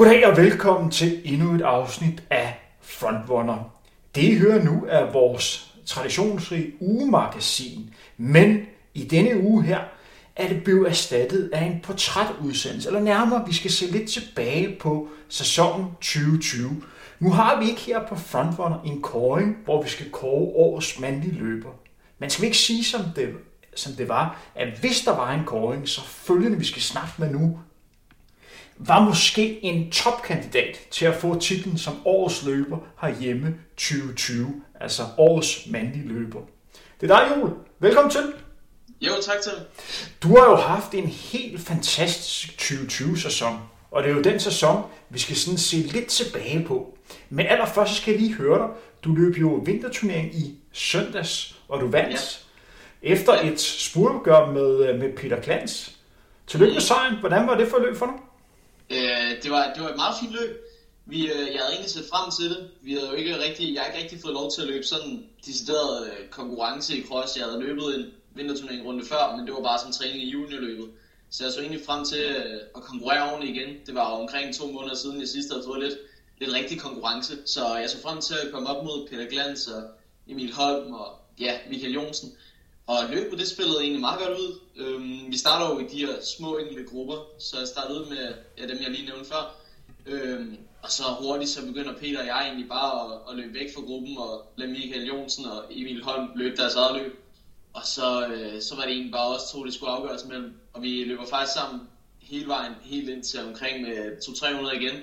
Goddag og velkommen til endnu et afsnit af Frontrunner. Det I hører nu er vores traditionsrige ugemagasin, men i denne uge her er det blevet erstattet af en portrætudsendelse, eller nærmere, vi skal se lidt tilbage på sæsonen 2020. Nu har vi ikke her på Frontrunner en kåring, hvor vi skal kåre årets mandlige løber. Man skal ikke sige, som det, som det var, at hvis der var en kåring, så følgende vi skal snakke med nu, var måske en topkandidat til at få titlen som årets løber herhjemme 2020, altså årets mandlige løber. Det er dig, Joel. Velkommen til. Jo, tak til. Du har jo haft en helt fantastisk 2020-sæson, og det er jo den sæson, vi skal sådan se lidt tilbage på. Men allerførst skal jeg lige høre dig. Du løb jo vinterturnering i søndags, og du vandt ja. efter et spurgegør med, med Peter Klans. Tillykke med sejren. Hvordan var det for løb for dig? Øh, det, var, det var et meget fint løb. Vi, øh, jeg havde egentlig set frem til det. Vi havde jo ikke rigtig, jeg har ikke rigtig fået lov til at løbe sådan decideret øh, konkurrence i cross. Jeg havde løbet en vinterturnering runde før, men det var bare som træning i juniorløbet. Så jeg så egentlig frem til øh, at konkurrere ordentligt igen. Det var omkring to måneder siden, jeg sidst havde fået lidt, lidt rigtig konkurrence. Så jeg så frem til at komme op mod Peter Glans og Emil Holm og ja, Michael Jonsen. Og løbet det spillede egentlig meget godt ud. Øhm, vi starter jo i de her små enkelte grupper, så jeg startede med ja, dem, jeg lige nævnte før. Øhm, og så hurtigt så begynder Peter og jeg egentlig bare at, at løbe væk fra gruppen og lade Michael Jonsen og Emil Holm løbe deres eget løb. Og så, øh, så var det egentlig bare os to, det skulle afgøres mellem. Og vi løber faktisk sammen hele vejen, helt ind til omkring med 200-300 igen.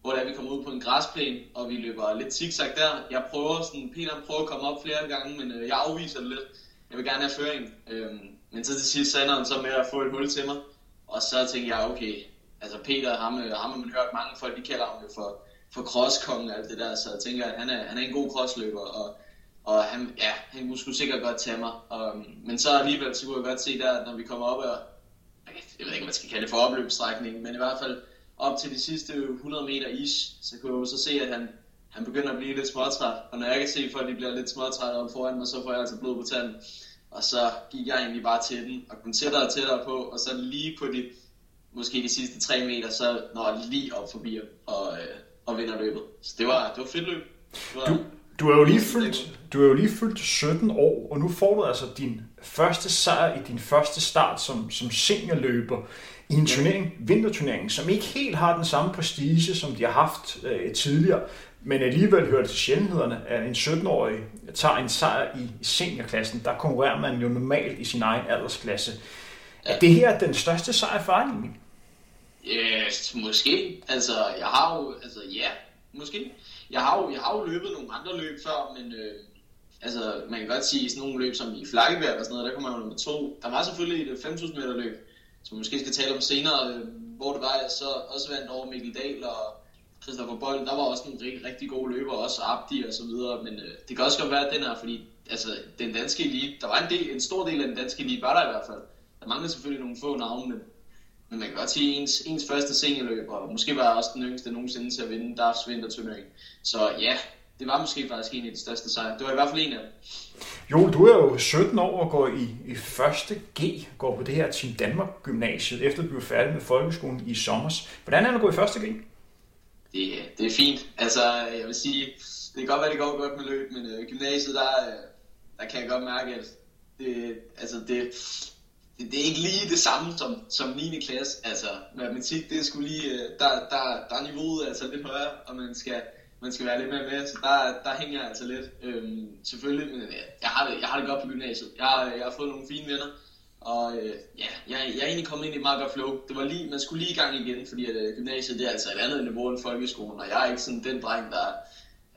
Hvor der vi kommer ud på en græsplæne, og vi løber lidt zigzag der. Jeg prøver sådan, Peter prøver at komme op flere gange, men øh, jeg afviser det lidt. Jeg vil gerne have føring. Øhm, men så til sidst så ender han så med at få et hul til mig. Og så tænkte jeg, okay, altså Peter, ham, øh, ham har man hørt mange folk, de kalder ham jo for, for crosskongen og alt det der. Så jeg tænker, at han er, han er en god crossløber, og og han, ja, han skulle sikkert godt tage mig. Og, øhm, men så alligevel, så kunne jeg godt se der, når vi kommer op og jeg ved ikke, hvad man skal kalde det for opløbsstrækningen, men i hvert fald op til de sidste 100 meter is, så kunne jeg jo så se, at han, han begynder at blive lidt småtræt. Og når jeg kan se, at folk de bliver lidt småtræt op foran mig, så får jeg altså blod på tanden. Og så gik jeg egentlig bare til den, og kom tættere og tættere på, og så lige på de, måske de sidste 3 meter, så når jeg lige op forbi og, øh, og vinder løbet. Så det var, det var fedt løb. Det var, du, du er jo lige fyldt, du er jo lige fyldt 17 år, og nu får du altså din første sejr i din første start som, som seniorløber i en turnering, vinterturnering, som ikke helt har den samme prestige, som de har haft øh, tidligere, men alligevel hører det til sjældenhederne, at en 17-årig tager en sejr i seniorklassen. Der konkurrerer man jo normalt i sin egen aldersklasse. Er det her den største sejr for egentlig? Yes, måske. Altså, jeg har jo, altså ja, måske jeg har jo, jeg har jo løbet nogle andre løb før, men øh, altså, man kan godt sige, sådan nogle løb som i Flakkebjerg og sådan noget, der kommer man jo nummer to. Der var selvfølgelig et øh, 5.000 meter løb, som vi måske skal tale om senere, øh, hvor det var, jeg så også vandt over Mikkel Dahl og Christoffer Bold. Der var også nogle rigtig, rigtig gode løber, også Abdi og så videre, men øh, det kan også godt være, at den er, fordi altså, den danske elite, der var en, del, en stor del af den danske elite, var der i hvert fald. Der manglede selvfølgelig nogle få navne, men men man kan godt sige, ens, ens første seniorløb, og måske var jeg også den yngste nogensinde til at vinde DAFs vinterturnering. Så ja, det var måske faktisk en af de største sejre. Det var i hvert fald en af dem. Jo, du er jo 17 år og går i, i første G, går på det her Team Danmark gymnasiet, efter du blev færdig med folkeskolen i sommer. Hvordan er det at gå i første G? Det, det er fint. Altså, jeg vil sige, det kan godt være, det går godt med løb, men øh, gymnasiet, der, øh, der kan jeg godt mærke, at det, altså det, det, det er ikke lige det samme som, som 9. klasse. Altså, matematik, det er sgu lige, øh, der, der, der er niveauet altså lidt højere, og man skal, man skal være lidt mere med, så der, der hænger jeg altså lidt. Øhm, selvfølgelig, men øh, jeg har, det, jeg har det godt på gymnasiet. Jeg har, jeg har fået nogle fine venner, og øh, ja, jeg, jeg er egentlig kommet ind i et meget godt flow. Det var lige, man skulle lige i gang igen, fordi at, øh, gymnasiet det er altså et andet niveau end folkeskolen, og jeg er ikke sådan den dreng, der er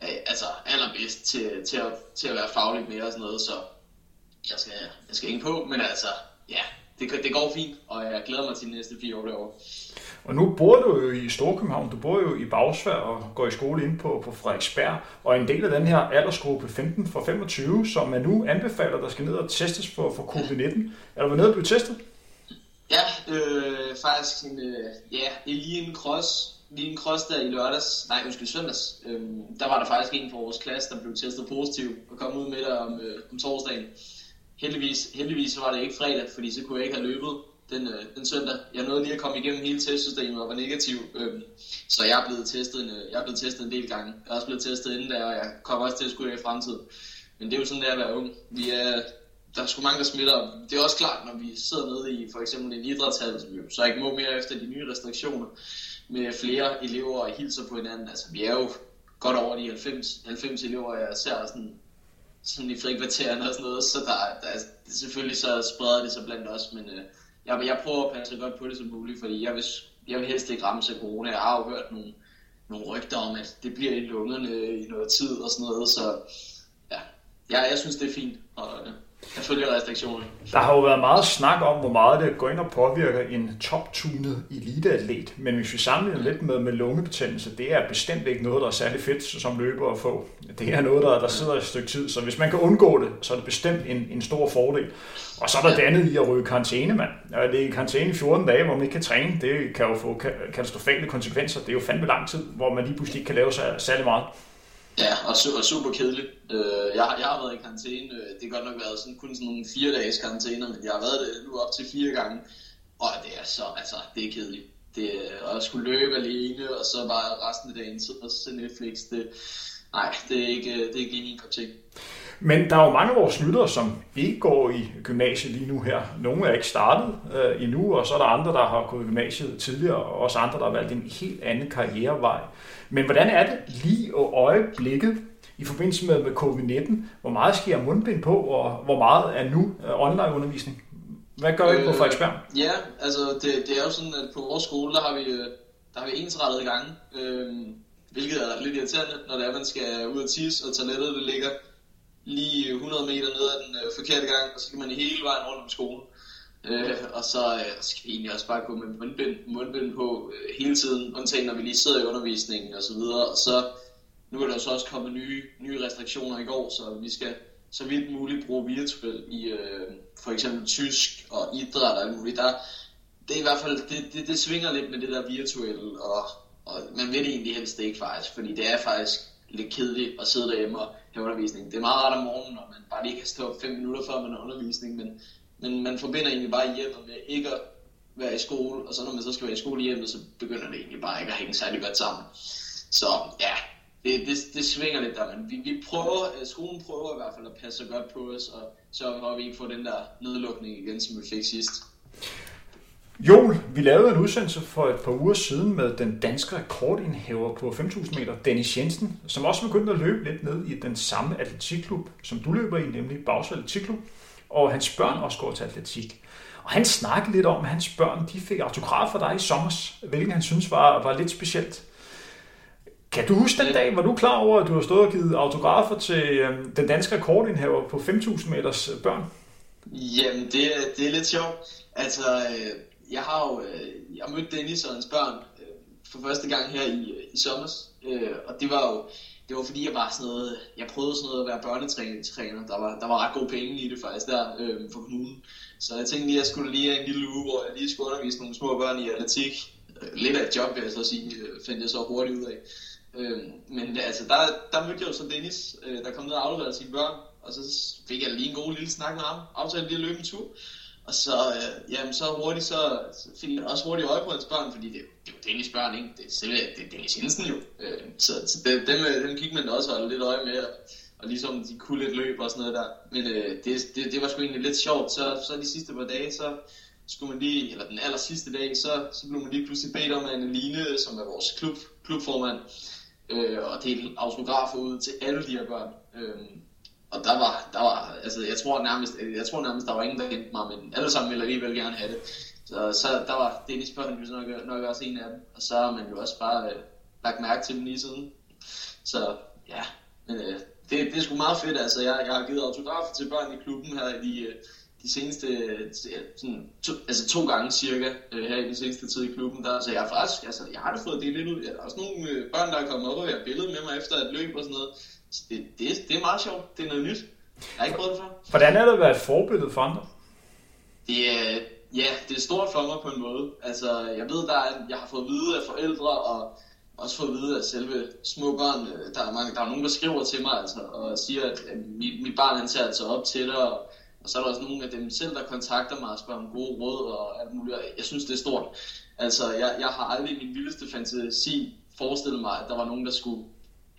øh, altså, allerbedst til, til, at, til at være faglig med og sådan noget, så jeg skal, jeg skal ikke på, men altså, ja, det, det går fint, og jeg glæder mig til de næste fire år derovre. Og nu bor du jo i Storkøbenhavn, du bor jo i Bagsvær og går i skole ind på, på Frederiksberg, og en del af den her aldersgruppe 15 fra 25, som man nu anbefaler, der skal ned og testes for, for covid-19. Er du nede og blive testet? Ja, øh, faktisk en, øh, ja, lige en cross, lige en cross der i lørdags, nej undskyld søndags, øh, der var der faktisk en fra vores klasse, der blev testet positiv og kom ud med det om, øh, om torsdagen heldigvis, heldigvis så var det ikke fredag, fordi så kunne jeg ikke have løbet den, øh, den søndag. Jeg nåede lige at komme igennem hele testsystemet og var negativ. Øh, så jeg er, blevet testet en, øh, jeg er blevet testet en del gange. Jeg er også blevet testet inden der, og jeg kommer også til at skulle i fremtiden. Men det er jo sådan, det er at være ung. Vi er, der er sgu mange, der smitter. Det er også klart, når vi sidder nede i for eksempel en idrætshal, som vi så ikke må mere efter de nye restriktioner, med flere elever og hilser på hinanden. Altså, vi er jo godt over de 90, 90 elever, jeg ser sådan, sådan i frikvartererne og sådan noget, så der, der er, selvfølgelig så spreder det sig blandt os, men øh, jeg, jeg prøver at passe godt på det som muligt, fordi jeg vil, jeg vil helst ikke ramme sig corona. Jeg har jo hørt nogle, nogle rygter om, at det bliver i lungerne i noget tid og sådan noget, så ja, jeg, jeg synes det er fint, og øh, jeg følger restriktionerne. Der har jo været meget snak om, hvor meget det går ind og påvirker en top-tunet eliteatlet, men hvis vi sammenligner lidt med, med lungebetændelse, det er bestemt ikke noget, der er særlig fedt som løber at få. Det er noget, der, der sidder et stykke tid, så hvis man kan undgå det, så er det bestemt en, en stor fordel. Og så er der det andet i at ryge karantæne, mand. Det er i karantæne i 14 dage, hvor man ikke kan træne. Det kan jo få katastrofale konsekvenser. Det er jo fandme lang tid, hvor man lige pludselig ikke kan lave særlig meget. Ja, og, su- og super kedeligt. Øh, jeg, jeg har været i karantæne, øh, det har godt nok været sådan, kun sådan nogle fire dages karantæner, men jeg har været det nu op til fire gange, og det er så, altså, det er kedeligt. Det og at skulle løbe alene, og så bare resten af dagen sidde og se Netflix, det, nej, det er ikke, det er ikke lige min kop ting. Men der er jo mange af vores lyttere, som ikke går i gymnasiet lige nu her. Nogle er ikke startet øh, endnu, og så er der andre, der har gået i gymnasiet tidligere, og også andre, der har valgt en helt anden karrierevej. Men hvordan er det lige og øjeblikket i forbindelse med, med covid-19? Hvor meget sker mundbind på, og hvor meget er nu øh, online-undervisning? Hvad gør I øh, på Frederiksberg? Ja, altså det, det er jo sådan, at på vores skole, der har vi, øh, der har vi ensrettet i gang, øh, hvilket er lidt irriterende, når det er, man skal ud og tisse, og toilettet det ligger lige øh, 100 meter ned ad den øh, forkerte gang, og så kan man hele vejen rundt om skolen. Øh, og så øh, skal vi egentlig også bare gå med mundbind, mundbind på øh, hele tiden, undtagen når vi lige sidder i undervisningen og så videre. Og så nu er der så også kommet nye, nye restriktioner i går, så vi skal så vidt muligt bruge virtuel i øh, for eksempel tysk og idræt og alt muligt. Der, det er i hvert fald, det, det, det svinger lidt med det der virtuelle, og, og man vil det egentlig helst ikke faktisk, fordi det er faktisk lidt kedeligt at sidde derhjemme og have undervisning. Det er meget rart om morgenen, når man bare lige kan stå 5 minutter før man har undervisning, men men man forbinder egentlig bare hjemmet med ikke at være i skole, og så når man så skal være i skole hjemme, så begynder det egentlig bare ikke at hænge særlig godt sammen. Så ja, det, det, det svinger lidt der, men vi, vi prøver, øh, skolen prøver i hvert fald at passe godt på os, og så for, at vi ikke får den der nedlukning igen, som vi fik sidst. Joel, vi lavede en udsendelse for et par uger siden med den danske rekordindhæver på 5.000 meter, Dennis Jensen, som også begyndte at løbe lidt ned i den samme atletikklub, som du løber i, nemlig Bagsvald Atletikklub og hans børn også går til atletik. Og han snakkede lidt om, at hans børn de fik autograf fra dig i sommer, hvilket han synes var, var lidt specielt. Kan du huske den dag, var du klar over, at du har stået og givet autografer til øh, den danske rekordindhaver på 5.000 meters børn? Jamen, det, det er lidt sjovt. Altså, øh, jeg har jo øh, jeg mødte Dennis og hans børn øh, for første gang her i, øh, i sommer, øh, og det var jo det var fordi, jeg var sådan noget, jeg prøvede sådan noget at være børnetræner. Der var, der var ret gode penge i det faktisk der øh, for kommunen. Så jeg tænkte lige, at jeg skulle lige have en lille uge, hvor jeg lige skulle undervise nogle små børn i atletik. Øh, lidt af et job, vil jeg så sige, øh, fandt jeg så hurtigt ud af. Øh, men altså, der, der mødte jeg jo så Dennis, øh, der kom ned og afleverede sine børn. Og så fik jeg lige en god lille snak med ham. Aftalte lige at løbe en tur. Og så, øh, jamen, så hurtigt, så fik jeg også hurtigt øje på hans børn, fordi det, det var Dennis børn, ikke? Det er, selv, det er Dennis Jensen jo. Øh, så, så dem, dem, øh, dem gik man også holde lidt øje med, og, og ligesom de kunne lidt løb og sådan noget der. Men øh, det, det, det, var sgu egentlig lidt sjovt. Så, så de sidste par dage, så skulle man lige, eller den aller sidste dag, så, så blev man lige pludselig bedt om af Line, som er vores klub, klubformand, øh, og dele autografer ud til alle de her børn. Øh, og der var, der var, altså jeg tror nærmest, jeg tror nærmest, der var ingen, der kendte mig, men alle sammen ville alligevel gerne have det. Så, så der var Dennis Børn jo nok, nok også en af dem, og så har man jo også bare øh, lagt mærke til dem lige siden. Så ja, men øh, det, det er sgu meget fedt, altså jeg, jeg har givet autografer til børn i klubben her i de, øh, de seneste, sådan, to, altså to gange cirka, øh, her i den seneste tid i klubben, der, så jeg har faktisk, altså jeg har da fået det lidt ud, jeg har også nogle øh, børn, der er kommet op og har billedet med mig efter et løb og sådan noget, det, det, det er meget sjovt. Det er noget nyt. Jeg har ikke prøvet det før. Hvordan er det at være et forbillede for andre? Det er, ja, det er stort for mig på en måde. Altså, jeg ved, der er, jeg har fået at vide af forældre, og også fået at vide af selve små børn. Der er, mange, der er nogen, der skriver til mig altså, og siger, at mit, mit barn han tager altså op til dig, og, Og så er der også nogle af dem selv, der kontakter mig og spørger om gode råd og alt muligt. Jeg synes, det er stort. Altså, jeg, jeg har aldrig i min vildeste fantasi forestillet mig, at der var nogen, der skulle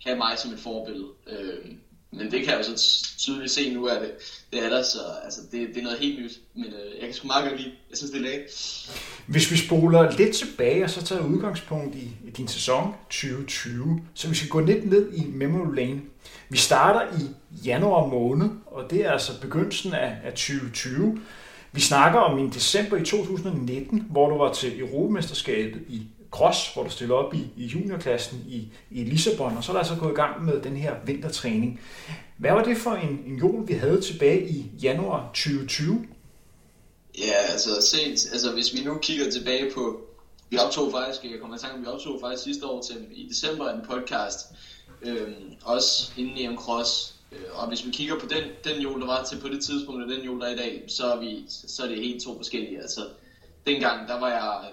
have mig som et forbillede. Øh, men det kan jeg jo så tydeligt se nu, at det, det er der, så altså, det, det er noget helt nyt. Men øh, jeg kan sgu meget godt lide. Jeg synes, det er lækkert. Hvis vi spoler lidt tilbage, og så tager udgangspunkt i, i din sæson 2020, så vi skal gå lidt ned i memory lane. Vi starter i januar måned, og det er altså begyndelsen af, af 2020. Vi snakker om i december i 2019, hvor du var til Europamesterskabet i cross, hvor du stiller op i, i juniorklassen i, i Lissabon, og så er der altså gået i gang med den her vintertræning. Hvad var det for en, en jul, vi havde tilbage i januar 2020? Ja, altså sent, altså hvis vi nu kigger tilbage på, vi optog faktisk, jeg kommer i tanke, vi optog faktisk sidste år til i december en podcast, øh, også inden i en cross, øh, og hvis vi kigger på den, den jul, der var til på det tidspunkt, og den jul, der er i dag, så er, vi, så er det helt to forskellige. Altså, dengang, der var jeg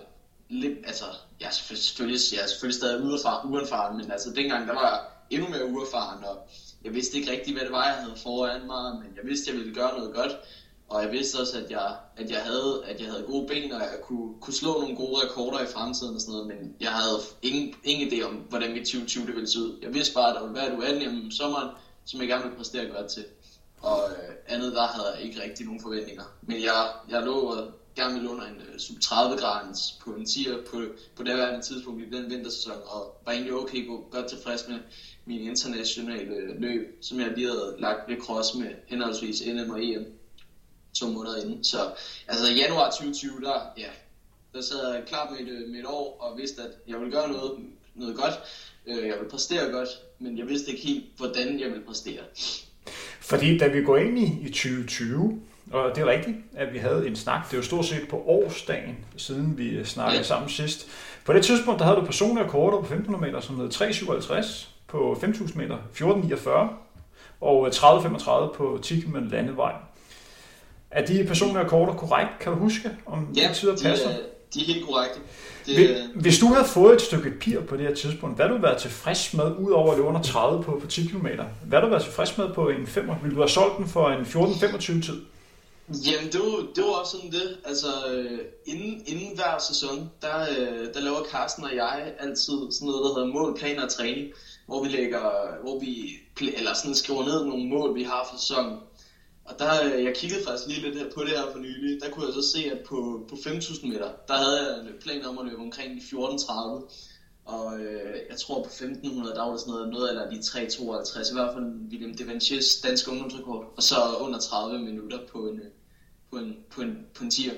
lidt, altså, jeg er selvfølgelig, jeg er selvfølgelig stadig uerfaren, uerfaren, men altså dengang, der var jeg endnu mere uerfaren, og jeg vidste ikke rigtigt, hvad det var, jeg havde foran mig, men jeg vidste, at jeg ville gøre noget godt, og jeg vidste også, at jeg, at jeg, havde, at jeg havde gode ben, og jeg kunne, kunne slå nogle gode rekorder i fremtiden og sådan noget, men jeg havde ingen, ingen idé om, hvordan mit 2020 det ville se ud. Jeg vidste bare, at der ville være et uendeligt om sommeren, som jeg gerne ville præstere godt til. Og øh, andet der havde jeg ikke rigtig nogen forventninger. Men jeg, jeg lå gerne ville under en øh, sub 30 gradens på en tier på, på det værende tidspunkt i den vintersæson, og var egentlig okay på, godt tilfreds med min internationale øh, løb, som jeg lige havde lagt ved cross med henholdsvis NM og EM to måneder inden. Så altså i januar 2020, der, ja, der sad jeg klar med et, øh, med et år og vidste, at jeg ville gøre noget, noget godt. Øh, jeg ville præstere godt, men jeg vidste ikke helt, hvordan jeg ville præstere. Fordi da vi går ind i, i 2020, og det er rigtigt, at vi havde en snak. Det er jo stort set på årsdagen, siden vi snakkede ja. sammen sidst. På det tidspunkt, der havde du personlige rekorder på 1500 meter, som hed 3,57 på 5.000 meter, 14,49 og 30,35 på 10 km landevej. Er de personlige rekorder korrekt? Kan du huske, om ja, de tider passer? De, de er helt korrekte. Det, Hvis du havde fået et stykke papir på det her tidspunkt, hvad du være tilfreds med, udover at løbe under 30 på, på 10 km? Hvad du være tilfreds med på en 5? Vil du have solgt den for en 14-25 tid? Jamen, det var, det var også sådan det. Altså, øh, inden, inden hver sæson, der, øh, der laver Carsten og jeg altid sådan noget, der hedder mål, planer og træning, hvor vi lægger, hvor vi, eller sådan skriver ned nogle mål, vi har for sæsonen. Og der, øh, jeg kiggede faktisk lige lidt på det her for nylig, der kunne jeg så se, at på, på 5.000 meter, der havde jeg en plan om at løbe omkring 14.30. Og øh, jeg tror på 1500, der var der sådan noget, noget eller de 3.52, i hvert fald William Devanches danske ungdomsrekord, og så under 30 minutter på en, øh, på en, på en, på en tier.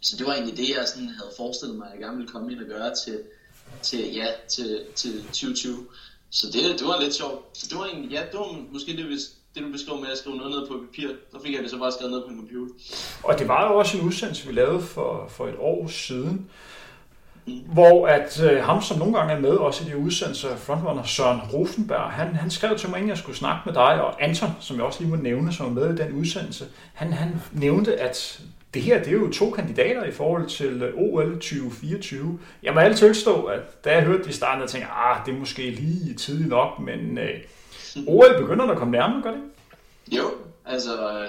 Så det var egentlig det, jeg sådan havde forestillet mig, at jeg gerne ville komme ind og gøre til, til, ja, til, til 2020. Så det, det var lidt sjovt. Så det var egentlig, ja, det var måske det, hvis, det du beskrev med at skrive noget ned på papir, der fik jeg det så bare skrevet ned på en computer. Og det var jo også en udsendelse, vi lavede for, for et år siden, hvor at øh, ham, som nogle gange er med også i de udsendelser, frontrunner Søren Rosenberg, han, han skrev til mig, at jeg skulle snakke med dig, og Anton, som jeg også lige må nævne, som var med i den udsendelse, han, han nævnte, at det her det er jo to kandidater i forhold til øh, OL 2024. Jeg må altid tilstå, at da jeg hørte det i starten, jeg tænkte, ah, det er måske lige tidligt nok, men øh, OL begynder at komme nærmere, gør det Jo, altså, øh,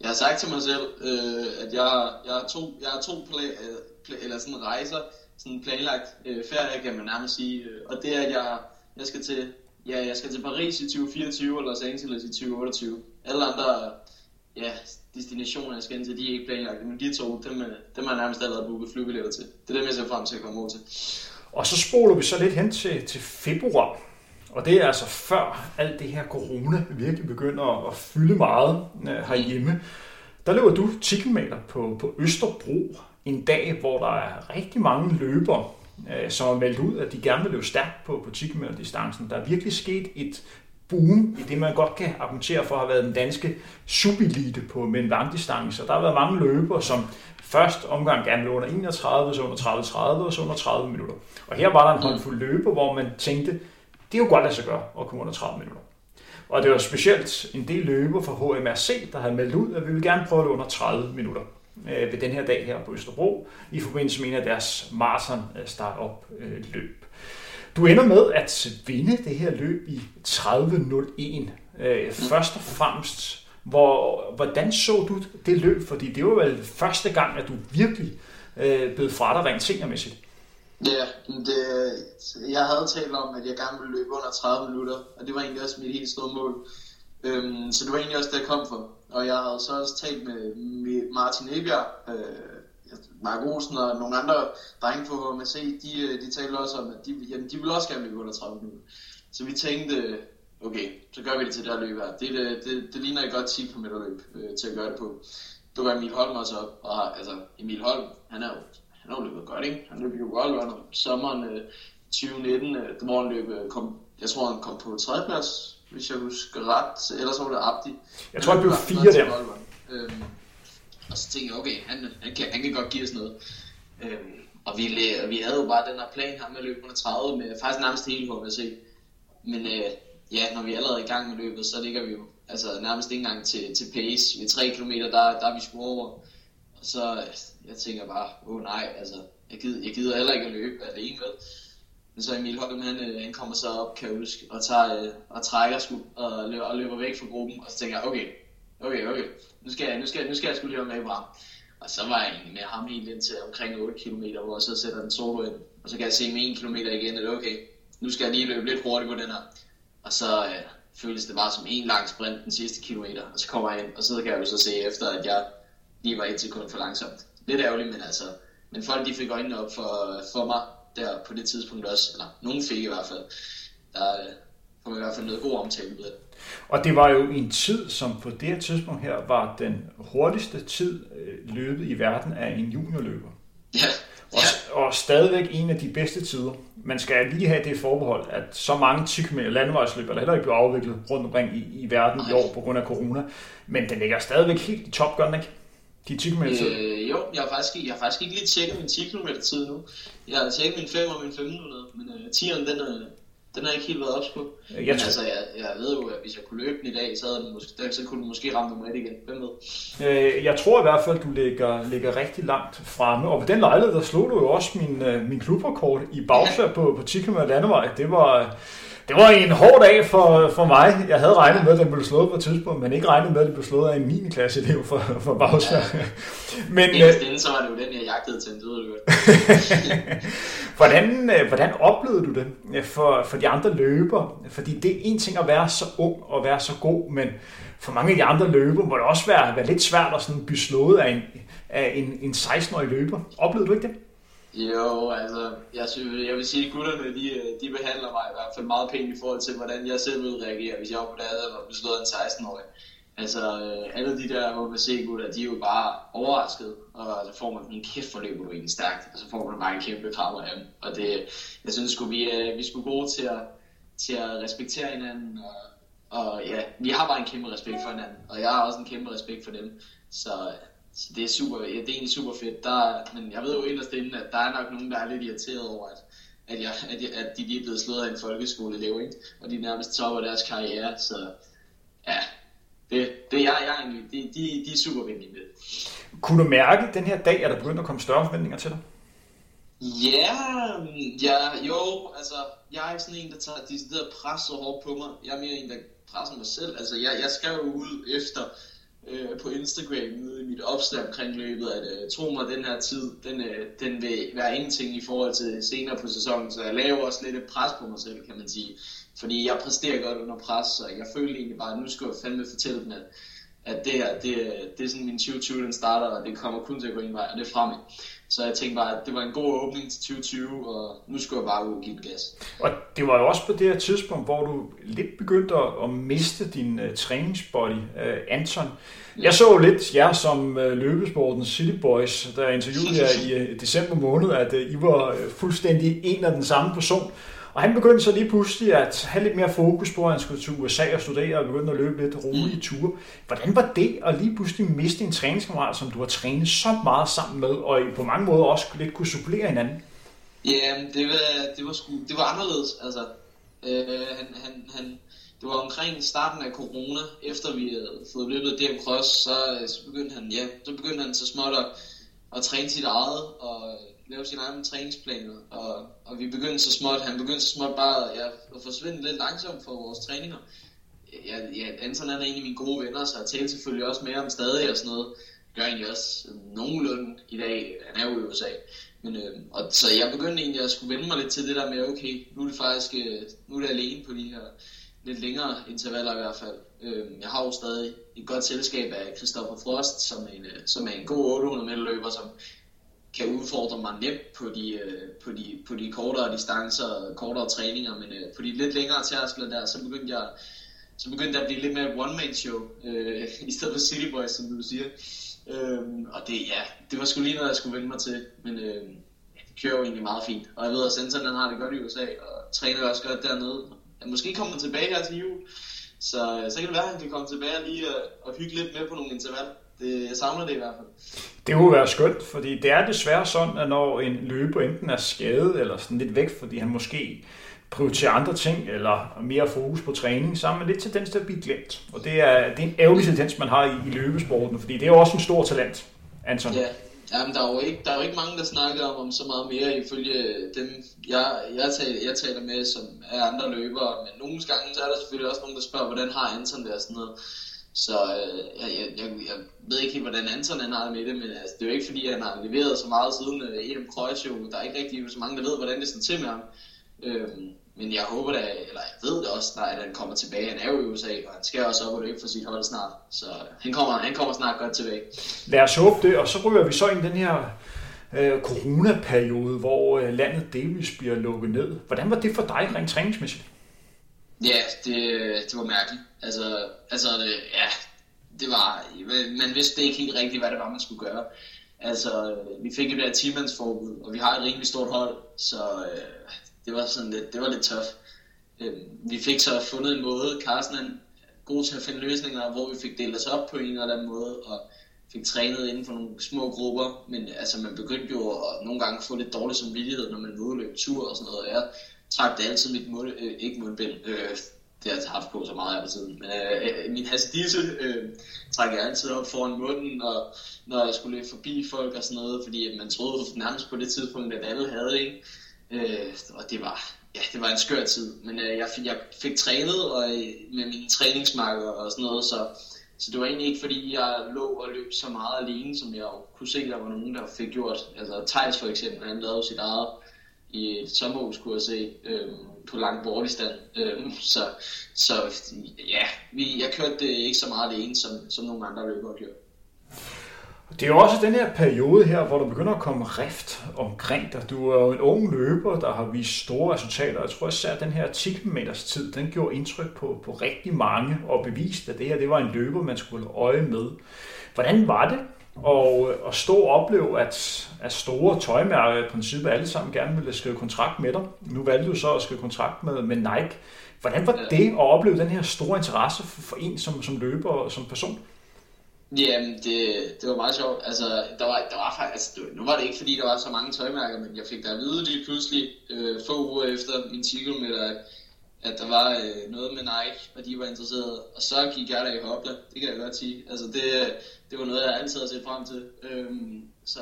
jeg har sagt til mig selv, øh, at jeg, jeg har to, jeg har to play, øh, play, eller sådan rejser, sådan planlagt øh, ferie, kan man nærmest sige. Øh, og det er, at jeg, jeg skal til Ja, jeg skal til Paris i 2024 og Los Angeles i 2028. Alle andre ja, destinationer, jeg skal ind til, de er ikke planlagt. Men de to, dem, øh, dem har jeg nærmest allerede booket flybilletter til. Det er dem, jeg ser frem til at komme over til. Og så spoler vi så lidt hen til, til februar. Og det er altså før alt det her corona virkelig begynder at fylde meget øh, herhjemme. Der løber du 10 km på, på Østerbro en dag, hvor der er rigtig mange løbere, øh, som har meldt ud, at de gerne vil løbe stærkt på, på 10 km distancen. Der er virkelig sket et boom i det, man godt kan argumentere for at have været den danske subilite på med en langdistance. Der har været mange løbere, som først omgang gerne lå under 31, så under 30-30 og så under 30 minutter. Og her var der en håndfuld løber, hvor man tænkte, det er jo godt lade sig gøre at komme under 30 minutter. Og det var specielt en del løber fra HMRC, der havde meldt ud, at vi vil gerne prøve det under 30 minutter øh, ved den her dag her på Østerbro, i forbindelse med en af deres marathon startup øh, løb. Du ender med at vinde det her løb i 30.01. Øh, først og fremmest, Hvor, hvordan så du det løb? Fordi det var vel første gang, at du virkelig øh, blev fra dig rent seniormæssigt. Ja, det, jeg havde talt om, at jeg gerne ville løbe under 30 minutter, og det var egentlig også mit helt store mål. Øhm, så det var egentlig også det, jeg kom for. Og jeg havde så også talt med Martin Ebjerg, øh, Mark Olsen og nogle andre drenge på HMC, de, øh, de talte også om, at de, jamen, de ville også gerne løbe under 30 minutter. Så vi tænkte, okay, så gør vi det til det her løb her. Det, det, det, det ligner et godt 10 km løb øh, til at gøre det på. Du var Emil Holm også op, og altså Emil Holm, han er jo, han har jo løbet godt, ikke? Han løb jo godt under sommeren øh, 2019, øh, hvor han løb, øh, kom, jeg tror han kom på tredjeplads, hvis jeg husker ret, ellers var det Abdi. Jeg tror, han blev fire der. Øhm, og så tænkte jeg, okay, han, han, kan, han kan godt give os noget. Øhm, og vi, vi havde jo bare den her plan her med at løbe under 30 med faktisk nærmest hele HVC. Men øh, ja, når vi er allerede i gang med løbet, så ligger vi jo altså, nærmest ikke engang til, til pace. Ved 3 km, der, der er vi sgu over. Og så jeg tænker bare, åh oh, nej, altså, jeg gider, jeg gider heller ikke at løbe alene med. Men så Emil Holm, han, øh, han kommer så op, kan jeg huske, og, tager, øh, og trækker sgu, og løber, og løber væk fra gruppen. Og så tænker jeg, okay, okay, okay, nu skal jeg, nu skal, nu skal jeg sgu lige med frem. Og så var jeg med ham helt ind til omkring 8 km, hvor jeg så sætter den solo ind. Og så kan jeg se med 1 km igen, at okay, nu skal jeg lige løbe lidt hurtigt på den her. Og så øh, føles det bare som en lang sprint den sidste kilometer, og så kommer jeg ind, og så kan jeg jo så se efter, at jeg lige var et sekund for langsomt. Lidt ærgerligt, men altså, men folk de fik øjnene op for, for mig der på det tidspunkt også, eller nogen fik i hvert fald. Der øh, får man i hvert fald noget god omtale med det. Og det var jo en tid, som på det her tidspunkt her var den hurtigste tid øh, løbet i verden af en juniorløber. Ja, og, og stadigvæk en af de bedste tider. Man skal lige have det forbehold, at så mange 10 km landevejsløb er heller ikke blevet afviklet rundt omkring i, i verden i år på grund af corona. Men den ligger stadigvæk helt i top, gør den ikke? De 10 km tid. Øh, jo, jeg har, faktisk, jeg har faktisk ikke lige tjekket min 10 km tid nu. Jeg har tjekket min 5 og min 1500, men uh, 10'eren den er, den har ikke helt været ops på. Jeg Men altså, jeg, jeg ved jo, at hvis jeg kunne løbe den i dag, så, havde den måske, så kunne den måske ramme nummer 1 igen. Hvem ved? Øh, jeg tror i hvert fald, du ligger, ligger rigtig langt fremme. Og ved den lejlighed, der slog du jo også min, øh, min klubrekord i bagsvær ja. på, på 10 km landevej. Det var, det var en hård dag for, for mig. Jeg havde regnet med, at den blev slået på et tidspunkt, men ikke regnet med, at den blev slået af en 9. klasse elev for, for bagsvær. Ja. men, Inderst øh, så var det jo den, jeg jagtede til en død. hvordan, øh, hvordan oplevede du det øh, for, for de andre løber? Fordi det er en ting at være så ung og være så god, men for mange af de andre løber må det også være, være lidt svært at sådan blive slået af en, af en, en 16-årig løber. Oplevede du ikke det? Jo, altså, jeg, synes, jeg vil sige, at gutterne, de, de behandler mig i hvert fald meget pænt i forhold til, hvordan jeg selv ville reagere, hvis jeg var på deres og blev slået en 16-årig. Altså, øh, alle de der HBC-gutter, de er jo bare overrasket, og så får man en kæft forløb på du egentlig stærkt, og så får man bare en kæmpe krammer af dem. Og det, jeg synes skulle vi, øh, vi skulle gode til at, til at respektere hinanden, og, og ja, vi har bare en kæmpe respekt for hinanden, og jeg har også en kæmpe respekt for dem. Så så det er super, ja, det er egentlig super fedt. Der, men jeg ved jo inderst inden, at der er nok nogen, der er lidt irriteret over, at, at, jeg, at, jeg, at de lige er blevet slået af en folkeskoleelev, ikke? og de nærmest topper deres karriere, så ja, det, det jeg, jeg egentlig, de, de, de er super venlige med. Kunne du mærke den her dag, at der begyndte at komme større forventninger til dig? Ja, ja, jo, altså, jeg er ikke sådan en, der tager decideret pres så hårdt på mig. Jeg er mere en, der presser mig selv. Altså, jeg, jeg skrev ud efter, øh, på Instagram nede i mit opslag omkring løbet, at øh, tro mig, den her tid, den, øh, den vil være ingenting i forhold til senere på sæsonen, så jeg laver også lidt et pres på mig selv, kan man sige. Fordi jeg præsterer godt under pres, så jeg følte egentlig bare, at nu skal jeg fandme fortælle dem, at, at det her, det, det er sådan min 2020, den starter, og det kommer kun til at gå en vej, og det er fremad. Så jeg tænkte bare, at det var en god åbning til 2020, og nu skulle jeg bare ud og give gas. Og det var jo også på det her tidspunkt, hvor du lidt begyndte at miste din uh, træningsbody, uh, Anton. Jeg så lidt jer som uh, løbesportens City Boys, der interviewede jer i uh, december måned, at uh, I var uh, fuldstændig en af den samme person. Og han begyndte så lige pludselig at have lidt mere fokus på, at han skulle til USA og studere og begyndte at løbe lidt rolige ture. Hvordan var det at lige pludselig miste en træningskammerat, som du har trænet så meget sammen med, og på mange måder også lidt kunne supplere hinanden? Ja, det var, det var, sgu, det var anderledes. Altså, øh, han, han, han, det var omkring starten af corona, efter vi havde fået løbet DM Cross, så, så begyndte han, ja, så begyndte han så småt at, at træne sit eget, og lave sin egen træningsplan, og, og vi begyndte så småt, han begyndte så småt bare ja, at forsvinde lidt langsomt fra vores træninger. jeg, ja, Anton er en af mine gode venner, så jeg talte selvfølgelig også mere om stadig og sådan noget. Gør egentlig også nogenlunde i dag. Han er jo i USA. Men, øh, og, så jeg begyndte egentlig at skulle vende mig lidt til det der med, okay, nu er det faktisk øh, nu er det alene på de her lidt længere intervaller i hvert fald. Øh, jeg har jo stadig et godt selskab af Christopher Frost, som er en, øh, som er en god 800 meter løber, som kan udfordre mig nemt på de, øh, på de, på de kortere distancer og kortere træninger, men øh, på de lidt længere tærskler der, så begyndte jeg så begyndte jeg at blive lidt mere et one-man-show, øh, i stedet for City Boys, som du siger. Øh, og det, ja, det var sgu lige noget, jeg skulle vende mig til, men øh, det kører jo egentlig meget fint. Og jeg ved, at Sensen han har det godt i USA, og træner også godt dernede. Ja, måske kommer han tilbage her til jul, så, øh, så kan det være, at han kan komme tilbage og lige og, og hygge lidt med på nogle intervaller. Det, jeg savner det i hvert fald. Det kunne være skønt, fordi det er desværre sådan, at når en løber enten er skadet eller sådan lidt væk, fordi han måske prioritere andre ting, eller mere fokus på træning, så har man lidt tendens til at blive glemt. Og det er, det er en ærgerlig tendens, man har i, i løbesporten, fordi det er jo også en stor talent, Anton. Ja, Jamen, der er, jo ikke, der er jo ikke mange, der snakker om, om så meget mere ifølge dem, jeg, jeg, taler, jeg taler med, som er andre løbere. Men nogle gange så er der selvfølgelig også nogen, der spørger, hvordan har Anton det og sådan noget. Så øh, jeg, jeg, jeg, jeg ved ikke helt, hvordan Anton han har det med det, men altså, det er jo ikke fordi, han har leveret så meget siden øh, EM Kroatio. Der er ikke rigtig så mange, der ved, hvordan det står til med ham. Øh, men jeg håber da, eller jeg ved det også snart, at han kommer tilbage. Han er jo i USA, og han skal også op og løbe for sit hold snart. Så han kommer, han kommer snart godt tilbage. Lad os håbe det, og så ryger vi så ind i den her øh, coronaperiode, hvor øh, landet delvis bliver lukket ned. Hvordan var det for dig rent træningsmæssigt? Ja, det, det var mærkeligt. Altså, altså det, ja, det var, man vidste ikke helt rigtigt, hvad det var, man skulle gøre. Altså, vi fik jo det her 10 og vi har et rimelig stort hold, så øh, det var sådan lidt, det var lidt tough. Øh, vi fik så fundet en måde, Carsten er god til at finde løsninger, hvor vi fik delt os op på en eller anden måde, og fik trænet inden for nogle små grupper, men altså man begyndte jo at nogle gange få lidt dårlig samvittighed, når man var ude løbe tur og sådan noget. Jeg trak det altid mit mund, øh, ikke mundbind, øh, det har jeg haft på så meget af tiden, men øh, øh min hasdisse øh, trak jeg altid op foran munden, og når jeg skulle løbe forbi folk og sådan noget, fordi man troede nærmest på det tidspunkt, at alle havde det. Øh, og det var, ja, det var en skør tid, men øh, jeg, fik, jeg fik trænet og, øh, med mine træningsmarker og sådan noget, så, så det var egentlig ikke fordi, jeg lå og løb så meget alene, som jeg kunne se, der var nogen, der fik gjort. Altså Thijs for eksempel, han lavede sit eget i et sommerhus, kunne jeg se, øh, på lang bordistand. Øh, så, så ja, vi, jeg kørte det ikke så meget alene, som, som nogle andre løbere gjorde. Det er jo også den her periode her, hvor der begynder at komme rift omkring dig. Du er jo en ung løber, der har vist store resultater. Jeg tror især, at den her 10 km tid, den gjorde indtryk på, på rigtig mange og beviste, at det her det var en løber, man skulle øje med. Hvordan var det at, at stå og opleve, at, at store tøjmærker i princippet alle sammen gerne ville skrive kontrakt med dig? Nu valgte du så at skrive kontrakt med, med Nike. Hvordan var det at opleve den her store interesse for, for en som, som løber og som person? Jamen, det, det var meget sjovt. Altså, der var, der var faktisk, altså, nu var det ikke fordi, der var så mange tøjmærker, men jeg fik da at vide lige pludselig, øh, få uger efter min 10 km, at der var øh, noget med Nike, og de var interesserede. Og så gik jeg der i hopla, det kan jeg godt sige. Altså, det, det var noget, jeg altid har set frem til. Øhm, så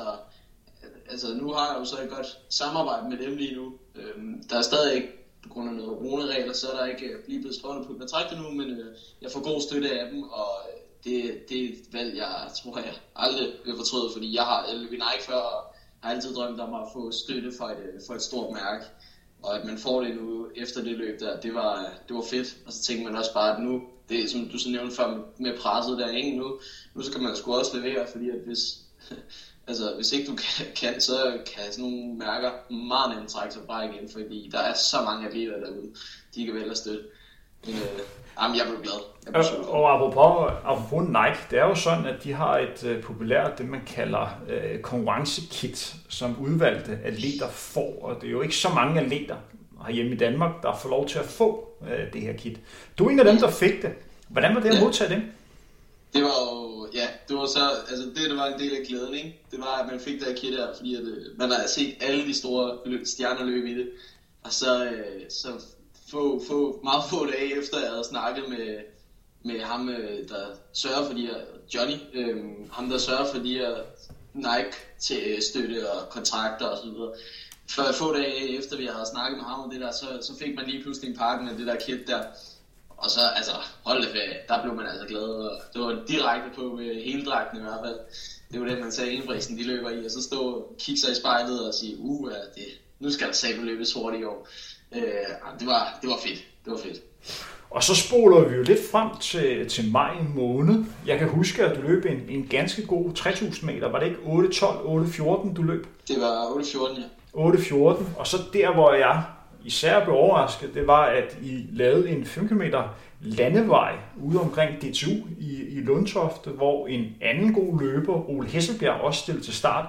altså, nu har jeg jo så et godt samarbejde med dem lige nu. Øhm, der er stadig ikke på grund af noget coronaregler, så er der ikke øh, lige blevet skrevet på kontrakt endnu, men øh, jeg får god støtte af dem, og øh, det, det er et valg, jeg tror, jeg aldrig vil fortryde, fordi jeg har Elvin Nike før, og har altid drømt om at få støtte for et, øh, for et stort mærke. Og at man får det nu efter det løb der, det var, det var fedt. Og så tænker man også bare, at nu, det er som du så nævnte før med presset der, ikke? Nu, nu skal man sgu også levere, fordi at hvis, altså, hvis ikke du kan, kan, så kan sådan nogle mærker meget nemt trække sig fra igen, fordi der er så mange atleter derude, de kan vel at støtte. Men, øh, Jamen, jeg blev glad. Jeg blev glad. Og apropos, apropos Nike, det er jo sådan, at de har et uh, populært, det man kalder uh, konkurrencekit, som udvalgte atleter får. Og det er jo ikke så mange atleter herhjemme i Danmark, der får lov til at få uh, det her kit. Du er en af dem, der fik det. Hvordan var det at ja. modtage det? Det var jo, ja, det var så, altså det, der var en del af glæden, ikke? Det var, at man fik det her kit her, fordi at, man har set alle de store stjerner løbe i det. Og så, så få, få, meget få dage efter, jeg havde snakket med, med ham, øh, der sørger for de her, Johnny, øhm, ham der sørger for de her Nike til støtte og kontrakter og så videre. For få dage efter vi havde snakket med ham om det der, så, så fik man lige pludselig en pakke med det der kit der. og så, altså, hold det ferie, der blev man altså glad, og det var direkte på med hele dragten i hvert fald. Det var det, man sagde, indbristen, de løber i, og så stå og kigge sig i spejlet og sige, uh, det, nu skal der sætte løbes hurtigt i år. Øh, det, var, det var fedt, det var fedt. Og så spoler vi jo lidt frem til, til maj måned. Jeg kan huske, at du løb en, en ganske god 3000 meter. Var det ikke 8.12, 8.14 du løb? Det var 8.14, ja. 8.14, og så der, hvor jeg især blev overrasket, det var, at I lavede en 5 km landevej ude omkring DTU i, i Lundtofte, hvor en anden god løber, Ole Hesselbjerg, også stillede til start.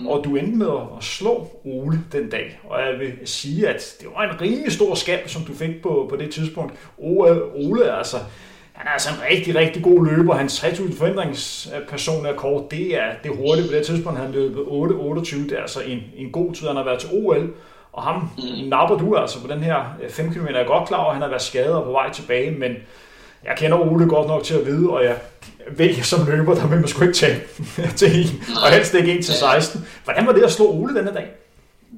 Mm. Og du endte med at slå Ole den dag. Og jeg vil sige, at det var en rimelig stor skab, som du fik på, på det tidspunkt. Ole, Ole altså, han er altså en rigtig, rigtig god løber. Hans 3000 forhindringsperson er kort. Det er det hurtigt på det tidspunkt. Han løbet 8.28. Det er altså en, en god tid. Han har været til OL. Og ham mm. napper du altså på den her 5 km. Jeg er godt klar over, at han har været skadet og på vej tilbage, men jeg kender Ole godt nok til at vide, og jeg ved som løber, der vil man sgu ikke tage til en, og helst ikke en til 16. Hvordan var det at slå Ole denne dag?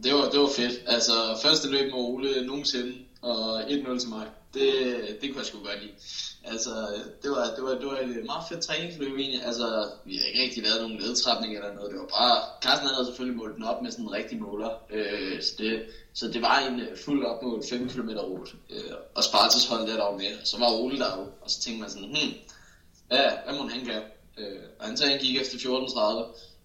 Det var, det var fedt. Altså, første løb med Ole nogensinde, og 1-0 til mig. Det, det kunne jeg sgu godt lide. Altså, det var, det var, det var et meget fedt træningsløb egentlig. Altså, vi har ikke rigtig lavet nogen ledtræpning eller noget. Det var bare, Carsten havde selvfølgelig målt den op med sådan en rigtig måler. Øh, så, det, så det var en øh, fuld opmålt 5 km rute. Øh, og Spartas holdt der der med. Så var Ole der jo, og så tænkte man sådan, hmm, ja, hvad må han gøre? Øh, og han sagde, han gik efter 14.30.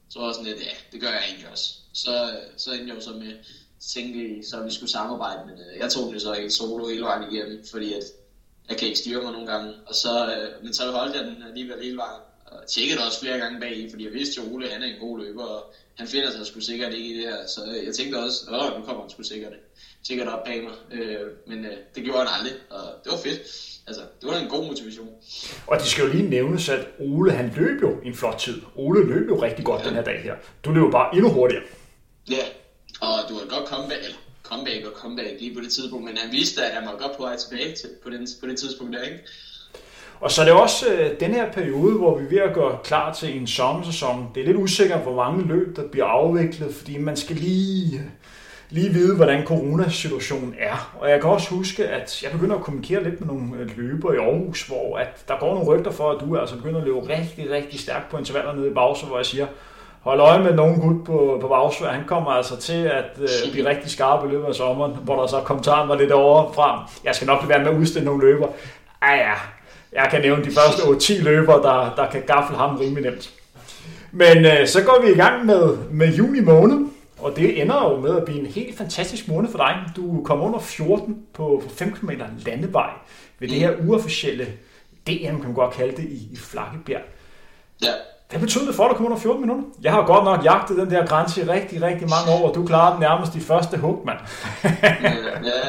Så var jeg sådan lidt, ja, det gør jeg egentlig også. Så, så endte jeg jo så med, tænke, så vi skulle samarbejde, men øh, jeg tog det så ikke solo hele vejen igennem, fordi at jeg kan ikke styre mig nogle gange. Og så, øh, men så holdt jeg den alligevel hele vejen. Og tjekkede også flere gange bag fordi jeg vidste jo, Ole han er en god løber, og han finder sig sgu sikkert ikke i det her. Så jeg tænkte også, åh, nu kommer han sgu sikkert, sikkert op bag mig. Øh, men øh, det gjorde han aldrig, og det var fedt. Altså, det var en god motivation. Og det skal jo lige nævnes, at Ole han løb jo en flot tid. Ole løb jo rigtig godt ja. den her dag her. Du løb bare endnu hurtigere. Ja, og du har godt komme eller comeback og comeback lige på det tidspunkt, men han vidste, at han var godt på vej tilbage til, på, den, på det tidspunkt der, ikke? Og så er det også øh, den her periode, hvor vi er ved at gøre klar til en sommersæson. Det er lidt usikkert, hvor mange løb, der bliver afviklet, fordi man skal lige, lige vide, hvordan coronasituationen er. Og jeg kan også huske, at jeg begynder at kommunikere lidt med nogle øh, løbere i Aarhus, hvor at der går nogle rygter for, at du altså begynder at løbe rigtig, rigtig stærkt på intervaller nede i Bause, hvor jeg siger, hold øje med nogen gut på, på bagsvær. Han kommer altså til at øh, blive rigtig skarp i løbet af sommeren, hvor der så kommentaren var lidt over frem. Jeg skal nok være med at udstille nogle løber. Ah ja, jeg kan nævne de første 8-10 løber, der, der kan gaffle ham rimelig nemt. Men øh, så går vi i gang med, med juni måned, og det ender jo med at blive en helt fantastisk måned for dig. Du kommer under 14 på, på 5 km landevej ved det her uofficielle DM, kan man godt kalde det, i, i Flakkebjerg. Ja. Hvad betyder det for at komme under 14 minutter? Jeg har godt nok jagtet den der grænse i rigtig, rigtig mange år, og du klarede den nærmest i første hug, mand. ja, ja, ja,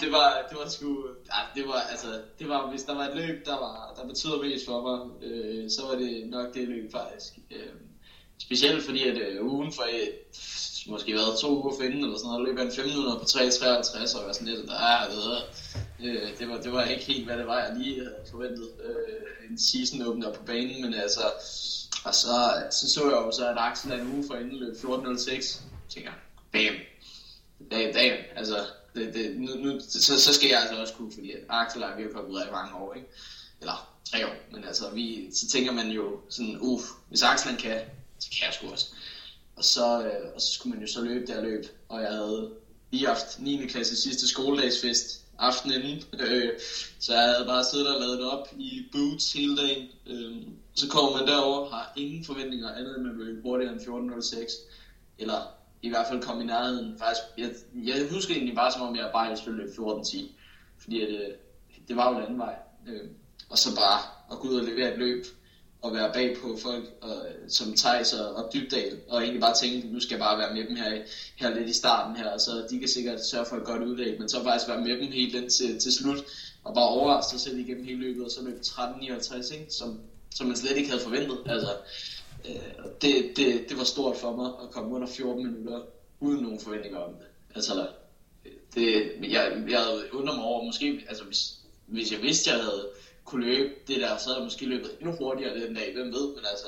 det var, det var sgu, ja, det var, altså, det var, hvis der var et løb, der, var, der betyder mest for mig, øh, så var det nok det løb faktisk. Øh, specielt fordi, at øh, ugen for et, måske været to uger for inden, eller sådan noget, løb en 500 på 3.53, og var sådan lidt, ah, det, øh, det, var, det var ikke helt, hvad det var, jeg lige havde forventet. Øh, en season opener på banen, men altså, og så, så så jeg jo så, at Axel en uge for inden løb 14.06, tænker bam, damn, damn, altså, det, det, nu, nu, så, så skal jeg altså også kunne, fordi Axel og vi jo kommet ud af i mange år, ikke? Eller tre år, men altså, vi, så tænker man jo sådan, uff, hvis Axel kan, så kan jeg sgu også. Og så, øh, og så skulle man jo så løbe der løb, og jeg havde lige haft 9. klasse sidste skoledagsfest aftenen inden, øh, så jeg havde bare siddet og lavet det op i boots hele dagen. Øh, så kommer man derover har ingen forventninger andet end man vil hurtigere end 14.06, eller i hvert fald komme i nærheden. Faktisk, jeg, jeg husker egentlig bare som om jeg bare helst ville løbe 14.10, fordi at, øh, det var jo anden vej. Øh, og så bare at gå ud og levere et løb, og være bag på folk og, øh, som Thijs og, og Dybdal, og egentlig bare tænke, nu skal jeg bare være med dem her, her lidt i starten her, så de kan sikkert sørge for et godt udlæg, men så faktisk være med dem helt ind til, til slut, og bare overraske sig selv igennem hele løbet, og så løb 13.59, ikke? Som, som man slet ikke havde forventet. Altså, øh, det, det, det var stort for mig at komme under 14 minutter, uden nogen forventninger om det. Altså, det, jeg, jeg havde undret mig over, måske, altså hvis, hvis jeg vidste, jeg havde kunne løbe det der, så havde jeg måske løbet endnu hurtigere den dag, hvem ved, men altså,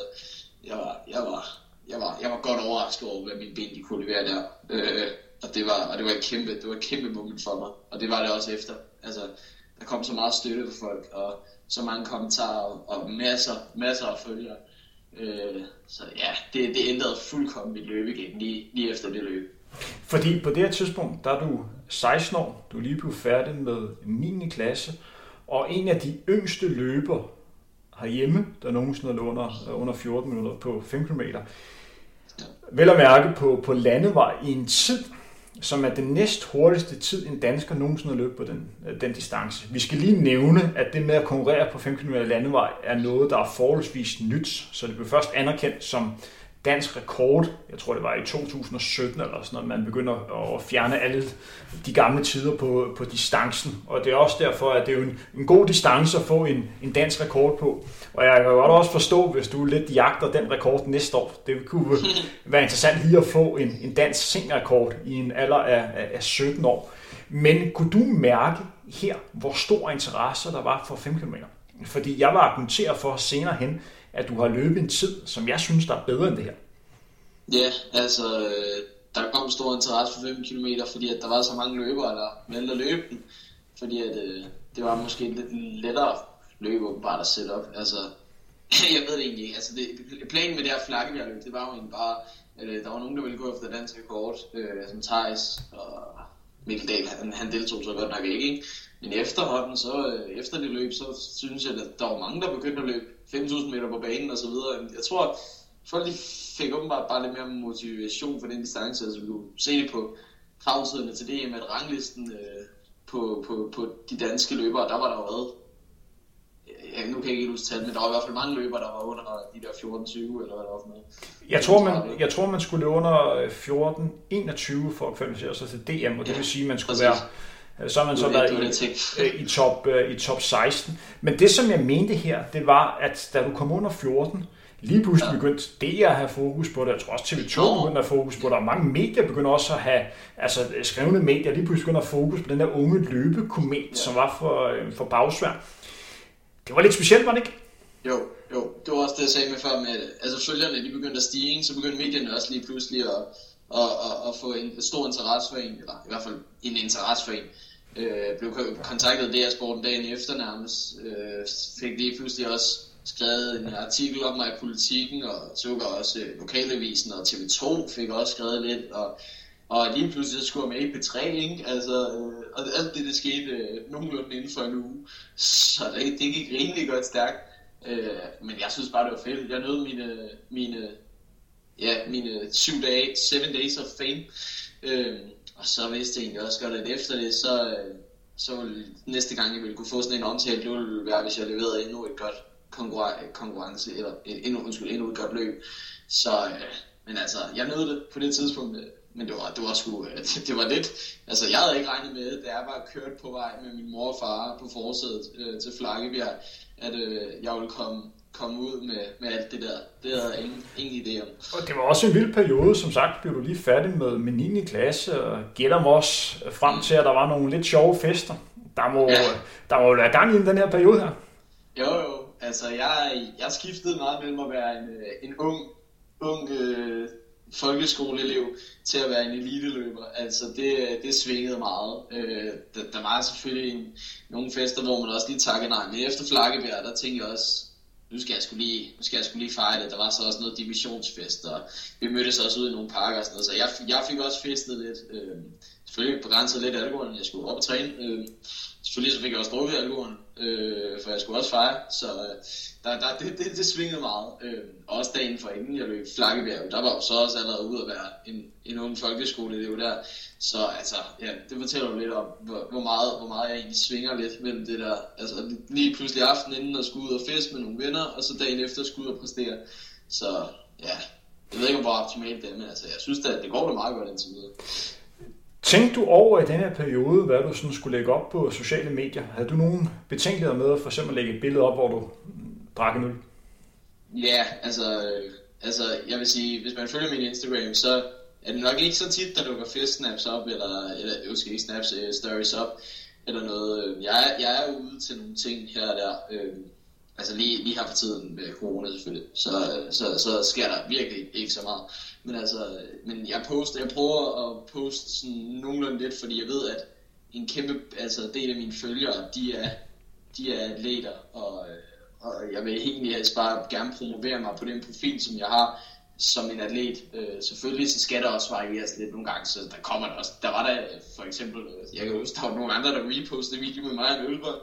jeg var, jeg var, jeg var, jeg var godt overrasket over, hvad mine ben de kunne levere der. Øh, og det var, og det var et kæmpe, det var et kæmpe moment for mig, og det var det også efter. Altså, der kom så meget støtte fra folk, og så mange kommentarer, og masser, masser af følgere. Øh, så ja, det, det ændrede fuldkommen mit løb igen, lige, lige efter det løb. Fordi på det her tidspunkt, der er du 16 år, du er lige blevet færdig med 9. klasse, og en af de yngste løber herhjemme, der nogensinde er under, under 14 minutter på 5 km. Vel at mærke på, på landevej i en tid, som er den næst hurtigste tid, en dansker nogensinde har løbet på den, øh, den distance. Vi skal lige nævne, at det med at konkurrere på 5 km landevej er noget, der er forholdsvis nyt, så det blev først anerkendt som dansk rekord, jeg tror det var i 2017 eller sådan noget, man begynder at fjerne alle de gamle tider på, på distancen. Og det er også derfor, at det er jo en, en god distance at få en, en dansk rekord på. Og jeg kan godt også forstå, hvis du lidt jagter den rekord næste år. Det kunne være interessant lige at få en, en dansk seniorrekord i en alder af, af, af 17 år. Men kunne du mærke her, hvor stor interesse der var for 5 km? Fordi jeg var argumenteret for senere hen, at du har løbet en tid, som jeg synes, der er bedre end det her. Ja, altså, øh, der kom stor interesse for 5 km, fordi at der var så mange løbere, der meldte at løbe den. Fordi at, øh, det var måske lidt lettere løb åbenbart at sætte op. Altså, jeg ved det egentlig ikke. Altså, det, planen med det her flakkebjergløb, det var jo egentlig bare, øh, der var nogen, der ville gå efter dansk rekord, øh, som Thijs og Mikkel Dahl, han, han deltog så godt nok ikke, ikke? Men efterhånden, så øh, efter det løb, så synes jeg, at der var mange, der begyndte at løbe 5.000 meter på banen og så videre. Jeg tror, folk de fik åbenbart bare lidt mere motivation for den distance. Altså, vi kunne se det på kravtiderne til DM, at ranglisten øh, på, på, på de danske løbere, der var der jo været Ja, nu kan jeg ikke huske tal, men der var i hvert fald mange løbere, der var under de der 14-20, eller hvad der var for noget. Jeg tror, man, jeg tror, man skulle løbe under 14-21 for at kvalificere sig til DM, og det ja, vil sige, at man skulle præcis. være så har man så været i, øh, i, top, øh, i top 16. Men det, som jeg mente her, det var, at da du kom under 14, lige pludselig ja. begyndte det at have fokus på det. Jeg tror også TV2 begyndte at have fokus på det, og mange medier begynder også at have, altså skrevne medier, lige pludselig begynder at have fokus på den der unge løbekomet, ja. som var for, øh, for bagsvær. Det var lidt specielt, var det ikke? Jo, jo, det var også det, jeg sagde med før, med, altså følgerne, de begyndte at stige, så begyndte medierne også lige pludselig at, at, at, at få en stor interesse for en, eller i hvert fald en interesse for en. Øh, blev kontaktet af DR Sporten dagen efter nærmest. Øh, fik lige pludselig også skrevet en artikel om mig i politikken, og så også øh, Lokalavisen og TV2 fik også skrevet lidt, og, og lige pludselig så skulle jeg med i P3, ikke? Altså, øh, og alt det, det skete øh, nogenlunde inden for en uge, så det, det gik rimelig godt stærkt. Øh, men jeg synes bare, det var fedt. Jeg nød mine, mine, ja, mine syv dage, seven days of fame. Øh, og så vidste jeg egentlig også godt, at efter det, så, øh, så næste gang, jeg ville kunne få sådan en omtale, det ville være, hvis jeg leverede endnu et godt konkurrence, eller endnu, undskyld, endnu et godt løb. Så, øh, men altså, jeg nød det på det tidspunkt, øh, men det var, det var sgu, det, øh, det var lidt, altså jeg havde ikke regnet med, da jeg bare kørt på vej med min mor og far på forsædet øh, til Flakkebjerg, at øh, jeg ville komme komme ud med, med alt det der. Det havde jeg ingen, ingen idé om. Og det var også en vild periode, som sagt, blev du lige færdig med, med 9. klasse, og gætter mig også frem til, at der var nogle lidt sjove fester. Der må, ja. der må være gang i den her periode her. Jo, jo. Altså, jeg, jeg skiftede meget mellem at være en, en ung, ung øh, folkeskoleelev til at være en eliteløber. Altså, det, det svingede meget. Øh, der, der var selvfølgelig en, nogle fester, hvor man også lige takkede nej. Men efter Flakkebjerg, der tænkte jeg også, nu skal jeg skulle lige, nu skal jeg skulle lige fejre det. Der var så også noget divisionsfest, og vi mødtes også ude i nogle parker og sådan noget, så jeg, jeg fik også festet lidt. Øh, selvfølgelig begrænset lidt alkohol, jeg skulle op og træne. Øh, selvfølgelig så fik jeg også drukket alkoholen, øh, for jeg skulle også fejre, så øh, der, der, det, det, det svingede meget. Øh, også dagen for inden jeg løb Flakkebjerg, der var jo så også allerede ude at være en, en ung folkeskoleelev der. Så altså, ja, det fortæller jo lidt om, hvor, hvor, meget, hvor meget jeg egentlig svinger lidt mellem det der, altså lige pludselig aften inden at skulle ud og fest med nogle venner, og så dagen efter skulle ud og præstere. Så ja, jeg ved ikke, hvor optimalt det er, men altså, jeg synes at det går da meget godt indtil videre. Tænkte du over i den her periode, hvad du sådan skulle lægge op på sociale medier? Havde du nogen betænkeligheder med at for eksempel lægge et billede op, hvor du drak en øl? Ja, altså, øh, altså jeg vil sige, hvis man følger min Instagram, så er det nok ikke så tit, der dukker fest-snaps op, eller, eller jeg skal ikke snaps, uh, stories op, eller noget. Jeg, jeg er ude til nogle ting her og der, øh, altså lige, lige her for tiden med corona selvfølgelig, så, øh, så, så sker der virkelig ikke så meget. Men altså, men jeg poster, jeg prøver at poste sådan nogenlunde lidt, fordi jeg ved, at en kæmpe altså, del af mine følgere, de er, de er atleter, og, øh, og jeg vil egentlig helst bare gerne promovere mig på den profil, som jeg har som en atlet. Øh, selvfølgelig så skal der også varieres lidt nogle gange, så der kommer der også. Der var der for eksempel, øh, jeg kan huske, der var nogle andre, der repostede video med mig og en ølbold,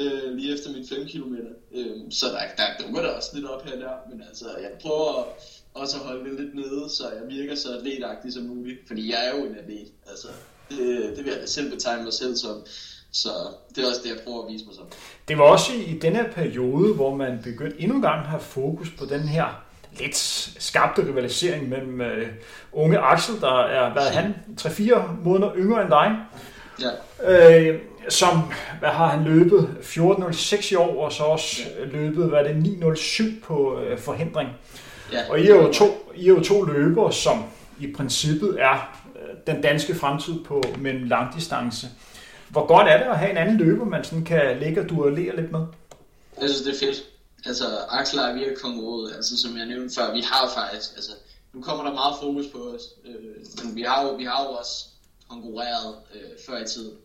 øh, lige efter min 5 km. Øh, så der, der dukker der også lidt op her der, men altså jeg prøver også at holde det lidt nede, så jeg virker så atletagtig som muligt, fordi jeg er jo en atlet. Altså, det, det vil jeg selv betegne mig selv som. Så det er også det, jeg prøver at vise mig som. Det var også i denne periode, hvor man begyndte endnu en gang at have fokus på den her lidt skabte rivalisering mellem uh, unge Axel, der er, hvad er han, 3-4 måneder yngre end dig. Ja. Uh, som, hvad har han løbet, 14.06 i år, og så også ja. løbet, hvad er det, 9.07 på uh, forhindring. Ja. Og I er, jo to, I er jo to løbere, som i princippet er uh, den danske fremtid på mellem langdistance. Hvor godt er det at have en anden løber, man sådan kan ligge og duellere lidt med? Jeg synes, det er fedt altså Axel er virkelig konkurreret, altså som jeg nævnte før, vi har faktisk, altså nu kommer der meget fokus på os, øh, men vi har jo, vi har jo også konkurreret øh, før i tiden.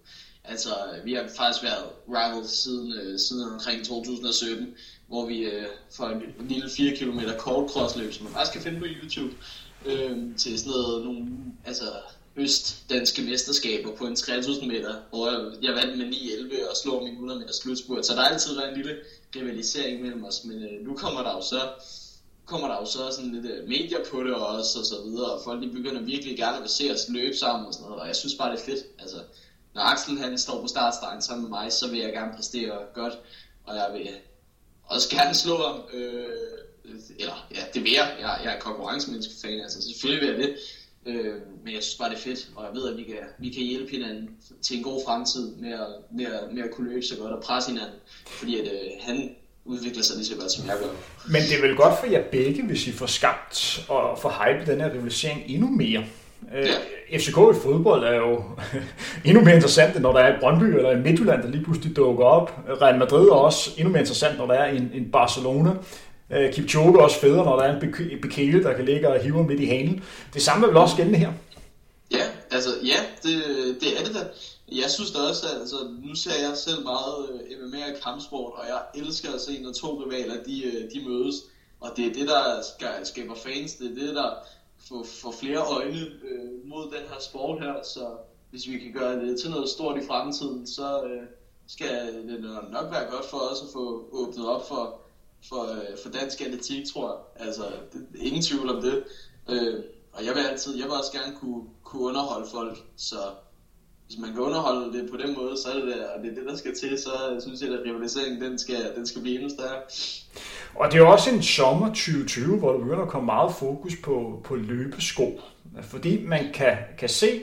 Altså, vi har faktisk været rivals siden, øh, siden omkring 2017, hvor vi øh, får en, en lille 4 km kort crossløb, som man faktisk kan finde på YouTube, øh, til sådan noget, nogle, altså østdanske mesterskaber på en 3000 meter, hvor jeg, jeg vandt med 9-11 og slår min 100 meter slutspurt. Så der har altid været en lille rivalisering mellem os, men øh, nu kommer der jo så kommer der jo så sådan lidt øh, medier på det også, og så videre, og folk de begynder virkelig gerne at se os løbe sammen og sådan noget, og jeg synes bare, det er fedt. Altså, når Axel han står på startstregen sammen med mig, så vil jeg gerne præstere godt, og jeg vil også gerne slå ham, øh, eller ja, det vil jeg, jeg, jeg er konkurrencemenneske-fan, altså selvfølgelig vil jeg det, Øh, men jeg synes bare, det er fedt, og jeg ved, at vi kan, vi kan hjælpe hinanden til en god fremtid med at, med at, med at kunne løbe så godt og presse hinanden, fordi at, øh, han udvikler sig lige så godt, som jeg gør. Men det er vel godt for jer begge, hvis I får skabt og får hype den her rivalisering endnu mere. Øh, ja. FCK i fodbold er jo endnu mere interessant, når der er et Brøndby eller en Midtjylland, der lige pludselig dukker op. Real Madrid er også endnu mere interessant, når der er en, en Barcelona. Øh, Kipchoge er også federe, når der er en bekæle, der kan ligge og hive midt i hanen. Det samme vil også gælde her. Ja, altså ja, det, det er det da. Jeg synes da også, at altså, nu ser jeg selv meget uh, MMA og kampsport, og jeg elsker at se, når to rivaler de, uh, de mødes. Og det er det, der skaber fans, det er det, der få, få flere øjne øh, mod den her sport her. Så hvis vi kan gøre det til noget stort i fremtiden, så øh, skal det nok være godt for os at få åbnet op for, for, øh, for dansk atletik, tror jeg. Altså, det, ingen tvivl om det. Øh, og jeg vil altid, jeg vil også gerne kunne, kunne underholde folk, så hvis man kan underholde det på den måde, så er det der, og det er det, der skal til, så synes jeg, at rivaliseringen, den skal, den skal blive endnu større. Og det er også en sommer 2020, hvor der begynder at komme meget fokus på, på løbesko. Fordi man kan, kan se,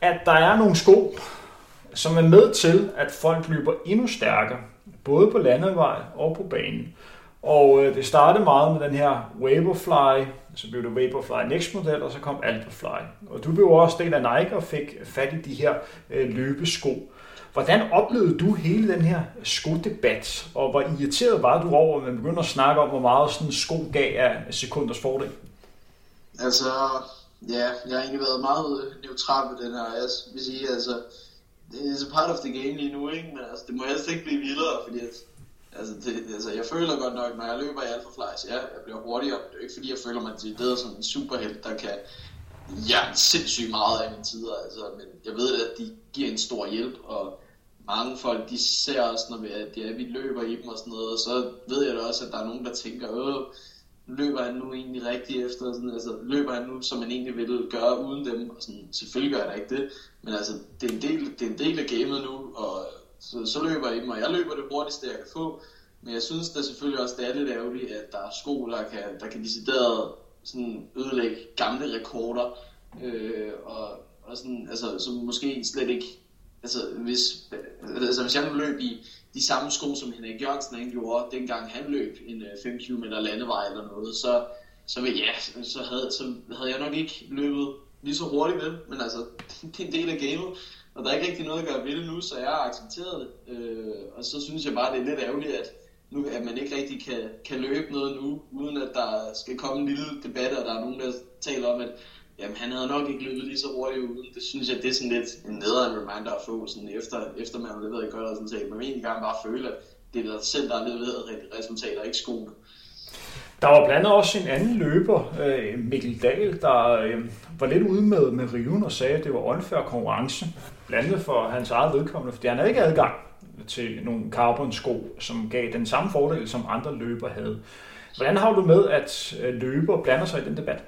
at der er nogle sko, som er med til, at folk løber endnu stærkere, både på landevej og på banen. Og øh, det startede meget med den her Vaporfly, så blev det Vaporfly Next model, og så kom Alphafly. Og du blev også del af Nike og fik fat i de her øh, løbesko. Hvordan oplevede du hele den her skodebat, og hvor irriteret var du over, at man begynder at snakke om, hvor meget sådan en sko gav af sekunders fordel? Altså, ja, jeg har egentlig været meget øh, neutral med den her. Jeg vil sige, altså, det er part of the game lige nu, ikke? men altså, det må helst ikke blive vildere, fordi at Altså, det, altså, jeg føler godt nok, når jeg løber i Alpha Flies, ja, jeg bliver hurtigere. Det er jo ikke fordi, jeg føler mig er som en superhelt, der kan ja, sindssygt meget af mine tider. Altså, men jeg ved, at de giver en stor hjælp, og mange folk, de ser også, når vi, at ja, vi løber i dem og sådan noget, og så ved jeg da også, at der er nogen, der tænker, øh, løber han nu egentlig rigtigt efter, sådan, altså, løber han nu, som man egentlig ville gøre uden dem, og sådan, selvfølgelig gør jeg da ikke det, men altså, det er en del, det er en del af gamet nu, og så, så løber jeg i dem, og jeg løber det hurtigste, jeg kan få. Men jeg synes da selvfølgelig også, det er lidt ærgerligt, at der er sko, der kan, der kan decideret sådan ødelægge gamle rekorder. Øh, og, og sådan, altså, som måske slet ikke... Altså hvis, altså, hvis jeg nu løb i de samme sko, som Henrik Jørgensen han gjorde, dengang han løb en øh, 5 km landevej eller noget, så, så, ja, så, havde, så havde jeg nok ikke løbet lige så hurtigt med, men altså, det er en del af gamet. Og der er ikke rigtig noget at gøre ved det nu, så jeg har accepteret det. Øh, og så synes jeg bare, det er lidt ærgerligt, at, nu, at man ikke rigtig kan, kan løbe noget nu, uden at der skal komme en lille debat, og der er nogen, der taler om, at jamen han havde nok ikke løbet lige så hurtigt uden. Det synes jeg, det er sådan lidt en nederen reminder at få, sådan efter, efter man har leveret et godt resultat. Man vil egentlig gerne bare føle, at det er selv, der har leveret resultater, ikke skoene. Der var blandt andet også en anden løber, øh, Mikkel Dahl, der øh, var lidt ude med, med riven og sagde, at det var unfair konkurrence, blandt andet for hans eget vedkommende, fordi han havde ikke adgang til nogle carbon-sko, som gav den samme fordel, som andre løber havde. Hvordan har du med, at øh, løber blander sig i den debat?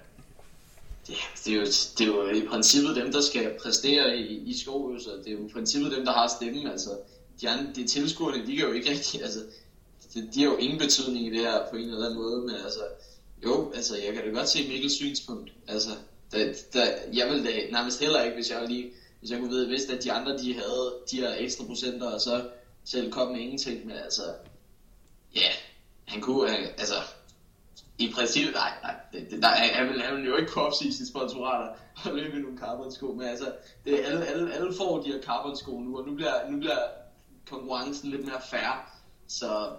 Ja, det er, jo, det er jo i princippet dem, der skal præstere i, i skoøvelser. Det er jo i princippet dem, der har stemmen. Altså, de, andre, de tilskuerne, de kan jo ikke rigtig... Altså, det, de har jo ingen betydning i det her på en eller anden måde, men altså... Jo, altså, jeg kan da godt se Mikkels synspunkt. Altså, der, der, jeg vil da nærmest heller ikke, hvis jeg lige hvis jeg kunne vide, hvis at de andre de havde de her ekstra procenter, og så selv kom med ingenting, men altså, ja, han kunne, altså, i princippet, nej, nej, det, det, der, han, vil, han vil jo ikke kunne opsige sine sponsorater og løbe i nogle carbonsko, men altså, det, alle, alle, alle får de her carbonsko nu, og nu bliver, nu bliver konkurrencen lidt mere fair, så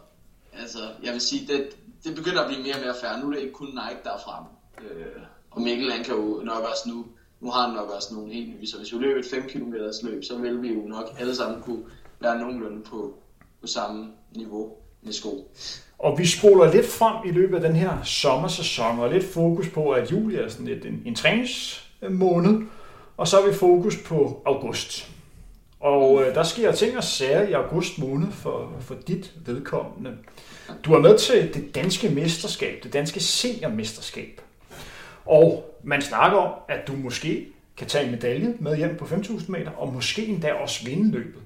altså, jeg vil sige, det, det begynder at blive mere og mere færre. nu er det ikke kun Nike, der er fremme. øh, og Mikkel, han kan jo nok også nu, nu har han nok også nogle helt nye, så hvis vi løber et 5 km løb, så vil vi jo nok alle sammen kunne være nogenlunde på, på samme niveau med sko. Og vi spoler lidt frem i løbet af den her sommersæson, og lidt fokus på, at juli er sådan lidt en, en træningsmåned, og så har vi fokus på august. Og øh, der sker ting og sager i august måned for, for dit vedkommende. Du er med til det danske mesterskab, det danske seniormesterskab. Og man snakker om, at du måske kan tage en medalje med hjem på 5.000 meter, og måske endda også vinde løbet.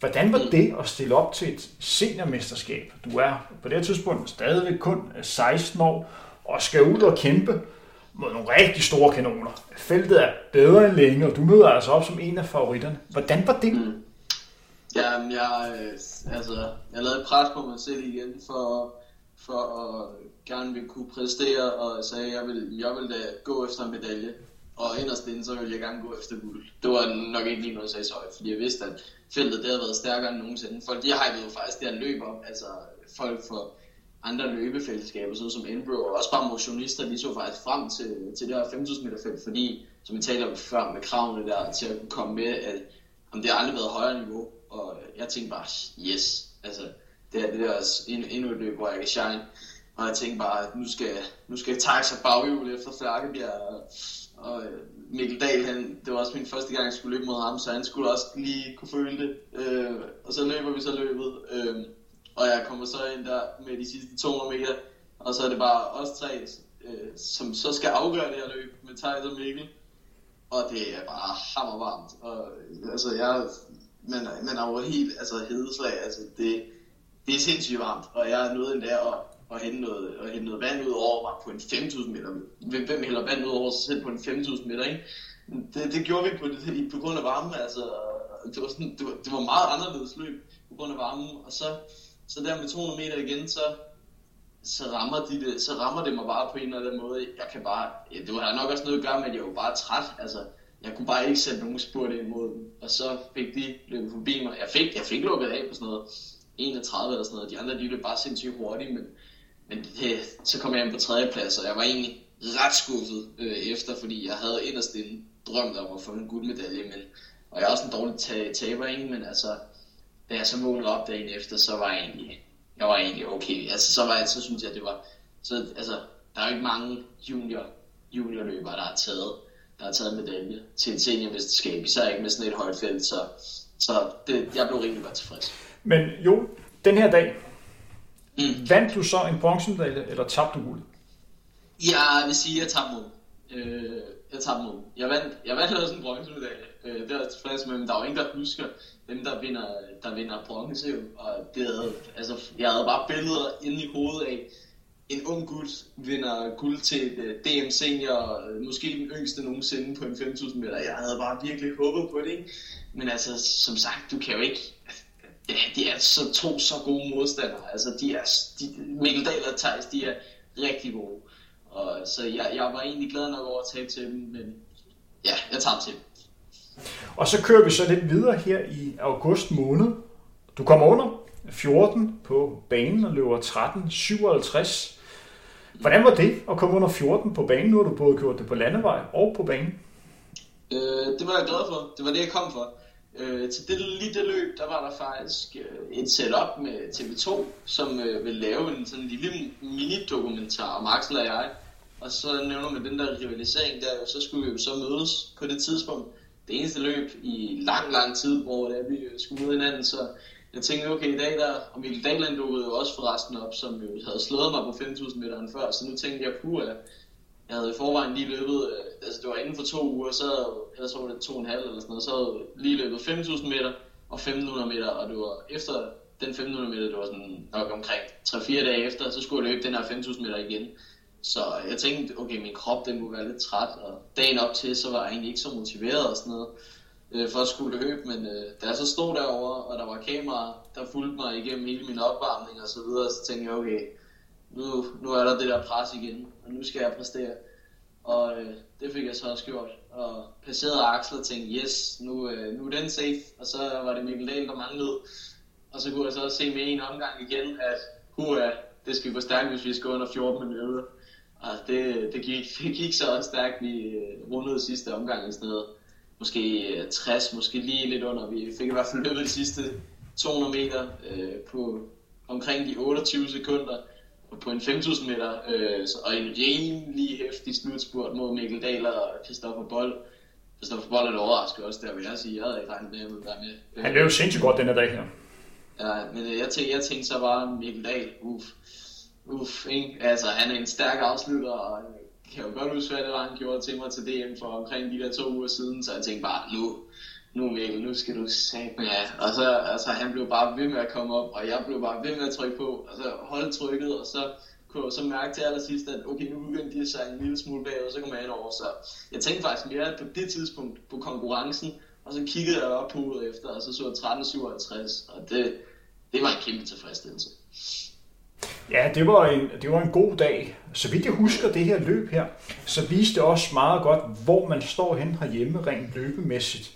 Hvordan var det at stille op til et seniormesterskab? Du er på det tidspunkt stadigvæk kun 16 år og skal ud og kæmpe mod nogle rigtig store kanoner. Feltet er bedre end længe, og du møder altså op som en af favoritterne. Hvordan var det? Mm. Jamen, jeg, øh, altså, jeg lavede pres på mig selv igen for, for at gerne vil kunne præstere, og sagde, at jeg vil, jeg vil da gå efter en medalje. Og inderst inden, så ville jeg gerne gå efter guld. Det var nok ikke lige noget, jeg sagde så højt, fordi jeg vidste, at feltet der havde været stærkere end nogensinde. Folk, de hypede jo faktisk det løb op. Altså, folk for andre løbefællesskaber, sådan som Enbro, og også bare motionister, de så faktisk frem til, til det her 5000 meter felt, fordi, som vi talte om før med kravene der, til at kunne komme med, at om det har aldrig været højere niveau, og øh, jeg tænkte bare, yes, altså, det er det der altså, endnu et løb, hvor jeg kan shine, og jeg tænkte bare, at nu skal, nu skal jeg tage sig baghjul efter Flakkebjerg, og, og Mikkel Dahl, han, det var også min første gang, jeg skulle løbe mod ham, så han skulle også lige kunne føle det. Øh, og så løber vi så løbet, øh, og jeg kommer så ind der med de sidste 200 meter, og så er det bare os tre, øh, som så skal afgøre det her løb med Thijs og Mikkel. Og det er bare hammervarmt. Og, altså, jeg, man, man er jo helt altså, hedeslag. Altså, det, det er sindssygt varmt, og jeg er nået endda at og hente noget, og hente noget vand ud over mig på en 5.000 meter. Hvem hælder vand ud over sig selv på en 5.000 meter, ikke? Det, det gjorde vi på, det, på grund af varmen, altså. Det var, sådan, det, var, det var meget anderledes løb på grund af varmen, og så, så der med 200 meter igen, så, så rammer, de det, så rammer det mig bare på en eller anden måde. Jeg kan bare, ja, det har nok også noget at gøre med, at jeg var bare træt, altså. Jeg kunne bare ikke sætte nogen spurt ind mod dem, og så fik de løbet forbi mig. Jeg fik, jeg fik lukket af på sådan noget 31 eller sådan noget. De andre, de løb bare sindssygt hurtigt, men, men det, så kom jeg ind på tredje plads, og jeg var egentlig ret skuffet øh, efter, fordi jeg havde inderst inde drømt om at få en guldmedalje, men, og jeg er også en dårlig taber, ikke? men altså, da jeg så vågnede op dagen efter, så var jeg egentlig, jeg var egentlig okay. Altså, så, var jeg, så synes jeg, det var, så, altså, der er jo ikke mange junior, juniorløbere, der har taget, der har taget medalje til et seniormesterskab, især ikke med sådan et højt felt, så, så det, jeg blev rigtig godt tilfreds. Men jo, den her dag, Mm. Vandt du så en bronzemedalje, eller tabte du guld? Jeg vil sige, at jeg tabte mod. Øh, jeg tabte mod. Jeg vandt, jeg vandt også en bronzemedalje. Øh, det er tilfreds med, men der er jo ingen, der husker dem, der vinder, der vinder bronze. Og det havde, altså, jeg havde bare billeder inde i hovedet af, en ung gut vinder guld til et øh, DM senior, øh, måske den yngste nogensinde på en 5.000 meter. Jeg havde bare virkelig håbet på det, ikke? Men altså, som sagt, du kan jo ikke, ja, de er så to så gode modstandere. Altså, de er, de, Mikkel Dahl og Thijs, de er rigtig gode. Og, så jeg, jeg var egentlig glad nok over at tabe til dem, men ja, jeg tager til dem. Og så kører vi så lidt videre her i august måned. Du kommer under 14 på banen og løber 13.57. Hvordan var det at komme under 14 på banen? Nu har du både gjort det på landevej og på banen. Øh, det var jeg glad for. Det var det, jeg kom for. Øh, til det, lige det løb, der var der faktisk øh, et setup med TV2, som øh, vil lave en sådan lille mini-dokumentar om Axel og jeg. Og så nævner man den der rivalisering der, og så skulle vi jo så mødes på det tidspunkt. Det eneste løb i lang, lang tid, hvor det er, vi skulle møde hinanden, så jeg tænkte, okay, i dag der, og Mikkel Dagland dukkede jo også forresten op, som jo havde slået mig på 5.000 meter før, så nu tænkte jeg, puh, jeg havde i forvejen lige løbet, øh, altså det var inden for to uger, så havde, så var det to og en halv eller sådan noget, så havde jeg lige løbet 5.000 meter og 1.500 meter, og det var efter den 1.500 meter, det var sådan nok omkring 3-4 dage efter, så skulle jeg løbe den her 5.000 meter igen. Så jeg tænkte, okay, min krop den må være lidt træt, og dagen op til, så var jeg egentlig ikke så motiveret og sådan noget øh, for at skulle løbe, men øh, da jeg så stod derovre, og der var kamera, der fulgte mig igennem hele min opvarmning og så videre, så tænkte jeg, okay, nu, nu er der det der pres igen, og nu skal jeg præstere. Og øh, det fik jeg så også gjort, og passerede Axel og tænkte, yes, nu, øh, nu er den safe, og så var det Mikkel Dahl, der manglede. Og så kunne jeg så se med en omgang igen, at hua, det skal gå stærkt, hvis vi skal under 14 minutter. Og det, det, gik, det gik så også stærkt, vi øh, rundede sidste omgang i stedet måske 60, øh, måske lige lidt under. Vi fik i hvert fald løbet de sidste 200 meter øh, på omkring de 28 sekunder på en 5.000 meter, øh, og en rimelig hæftig slutspurt mod Mikkel Dahl og Christoffer Bold. Christoffer Bold er overrasket også, der vil jeg sige. Jeg havde ikke regnet med, at jeg ville være med. Han løb sindssygt godt denne dag her. Ja, men øh, jeg tænkte, jeg tænkte så bare Mikkel Dahl, uff, uff, ikke? Altså, han er en stærk afslutter, og øh, kan jo godt huske, hvad det var, han gjorde til mig til DM for omkring de der to uger siden, så jeg tænkte bare, nu, nu Mikkel, nu skal du sætte ja. Og så, altså, han blev bare ved med at komme op, og jeg blev bare ved med at trykke på, og så holde trykket, og så kunne jeg så mærke til allersidst, at okay, nu begyndte de sig en lille smule bagud, og så kom jeg ind over. Så jeg tænkte faktisk mere på det tidspunkt på konkurrencen, og så kiggede jeg op på uret efter, og så så jeg 13.57, og det, det var en kæmpe tilfredsstillelse. Ja, det var, en, det var en god dag. Så vidt jeg husker det her løb her, så viste det også meget godt, hvor man står hen herhjemme rent løbemæssigt.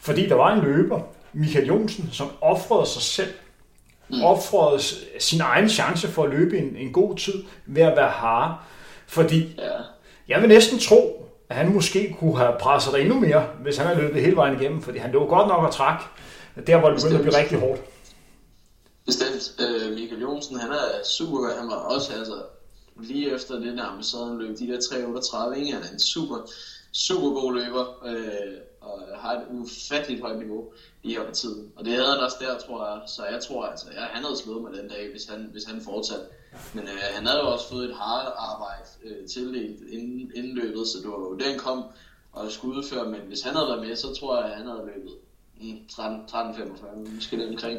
Fordi der var en løber, Michael Jonsen, som offrede sig selv, mm. offrede sin egen chance for at løbe en, en god tid ved at være har. Fordi ja. jeg vil næsten tro, at han måske kunne have presset dig endnu mere, hvis han havde løbet hele vejen igennem, fordi han lå godt nok at trække der, hvor det begyndte at blive rigtig hårdt. Bestemt. Øh, Michael Jonsen, han er super Han var også, altså, lige efter det der med sådan løb de der 338, ikke? Han er en super, super god løber, øh, og har et ufatteligt højt niveau lige her på tiden. Og det havde han også der, tror jeg. Så jeg tror, altså, jeg, han havde slået mig den dag, hvis han, hvis han fortsatte. Men øh, han havde jo også fået et hardt arbejde øh, tildelt inden, inden løbet, så det var jo den kom og skulle udføre. Men hvis han havde været med, så tror jeg, at han havde løbet 13, 13 45, måske den omkring.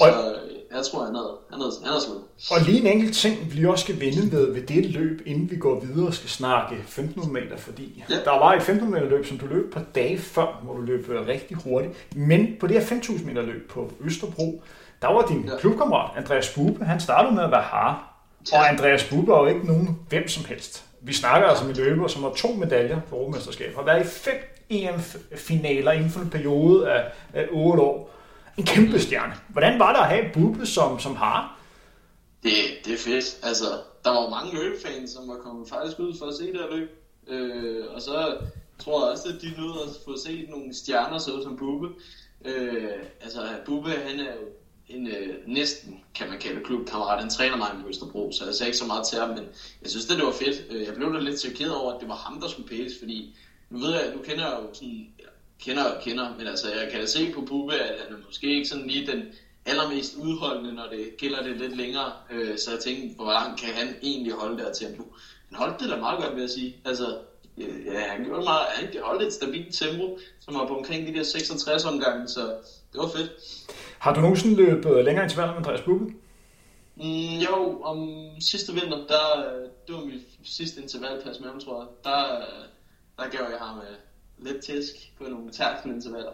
Og, så jeg tror, han havde, han havde, han havde slået. Og lige en enkelt ting, vi også skal vende ved, ved det løb, inden vi går videre og skal snakke 1500 meter, fordi ja. der var et 1500 meter løb, som du løb på dage før, hvor du løb rigtig hurtigt. Men på det her 5000 meter løb på Østerbro, der var din ja. klubkammerat, Andreas Bube, han startede med at være har. Ja. Og Andreas Bube var jo ikke nogen hvem som helst. Vi snakker altså med løber, som har to medaljer på Europamesterskab, har været i fem EM-finaler inden for en periode af, af 8 år. En kæmpe stjerne. Hvordan var det at have Bubbe som, som har? Det, det er fedt. Altså, der var mange løbefans, som var kommet faktisk ud for at se det her løb. Øh, og så tror jeg også, at de nød at få set nogle stjerner, så som Bubbe. Øh, altså, Bubbe, han er jo en øh, næsten, kan man kalde klubkammerat. Han træner mig på Østerbro, så jeg sagde ikke så meget til ham, men jeg synes, det, det var fedt. Øh, jeg blev da lidt chokeret over, at det var ham, der skulle pæles, fordi nu ved jeg, nu kender jeg jo sådan, kender og kender, men altså jeg kan da se på Bube, at han er måske ikke sådan lige den allermest udholdende, når det gælder det lidt længere. Øh, så jeg tænkte, hvor langt kan han egentlig holde der tempo? Han holdt det da meget godt, vil jeg sige. Altså, ja, han gjorde meget, han holdt et stabilt tempo, som var på omkring de der 66 omgange, så det var fedt. Har du nogensinde løbet længere intervaller med Andreas Bube? Mm, jo, om sidste vinter, der, det var mit sidste intervalpas med ham, tror jeg. Der, der gav jeg ham øh, lidt tæsk på nogle tærskelintervaller.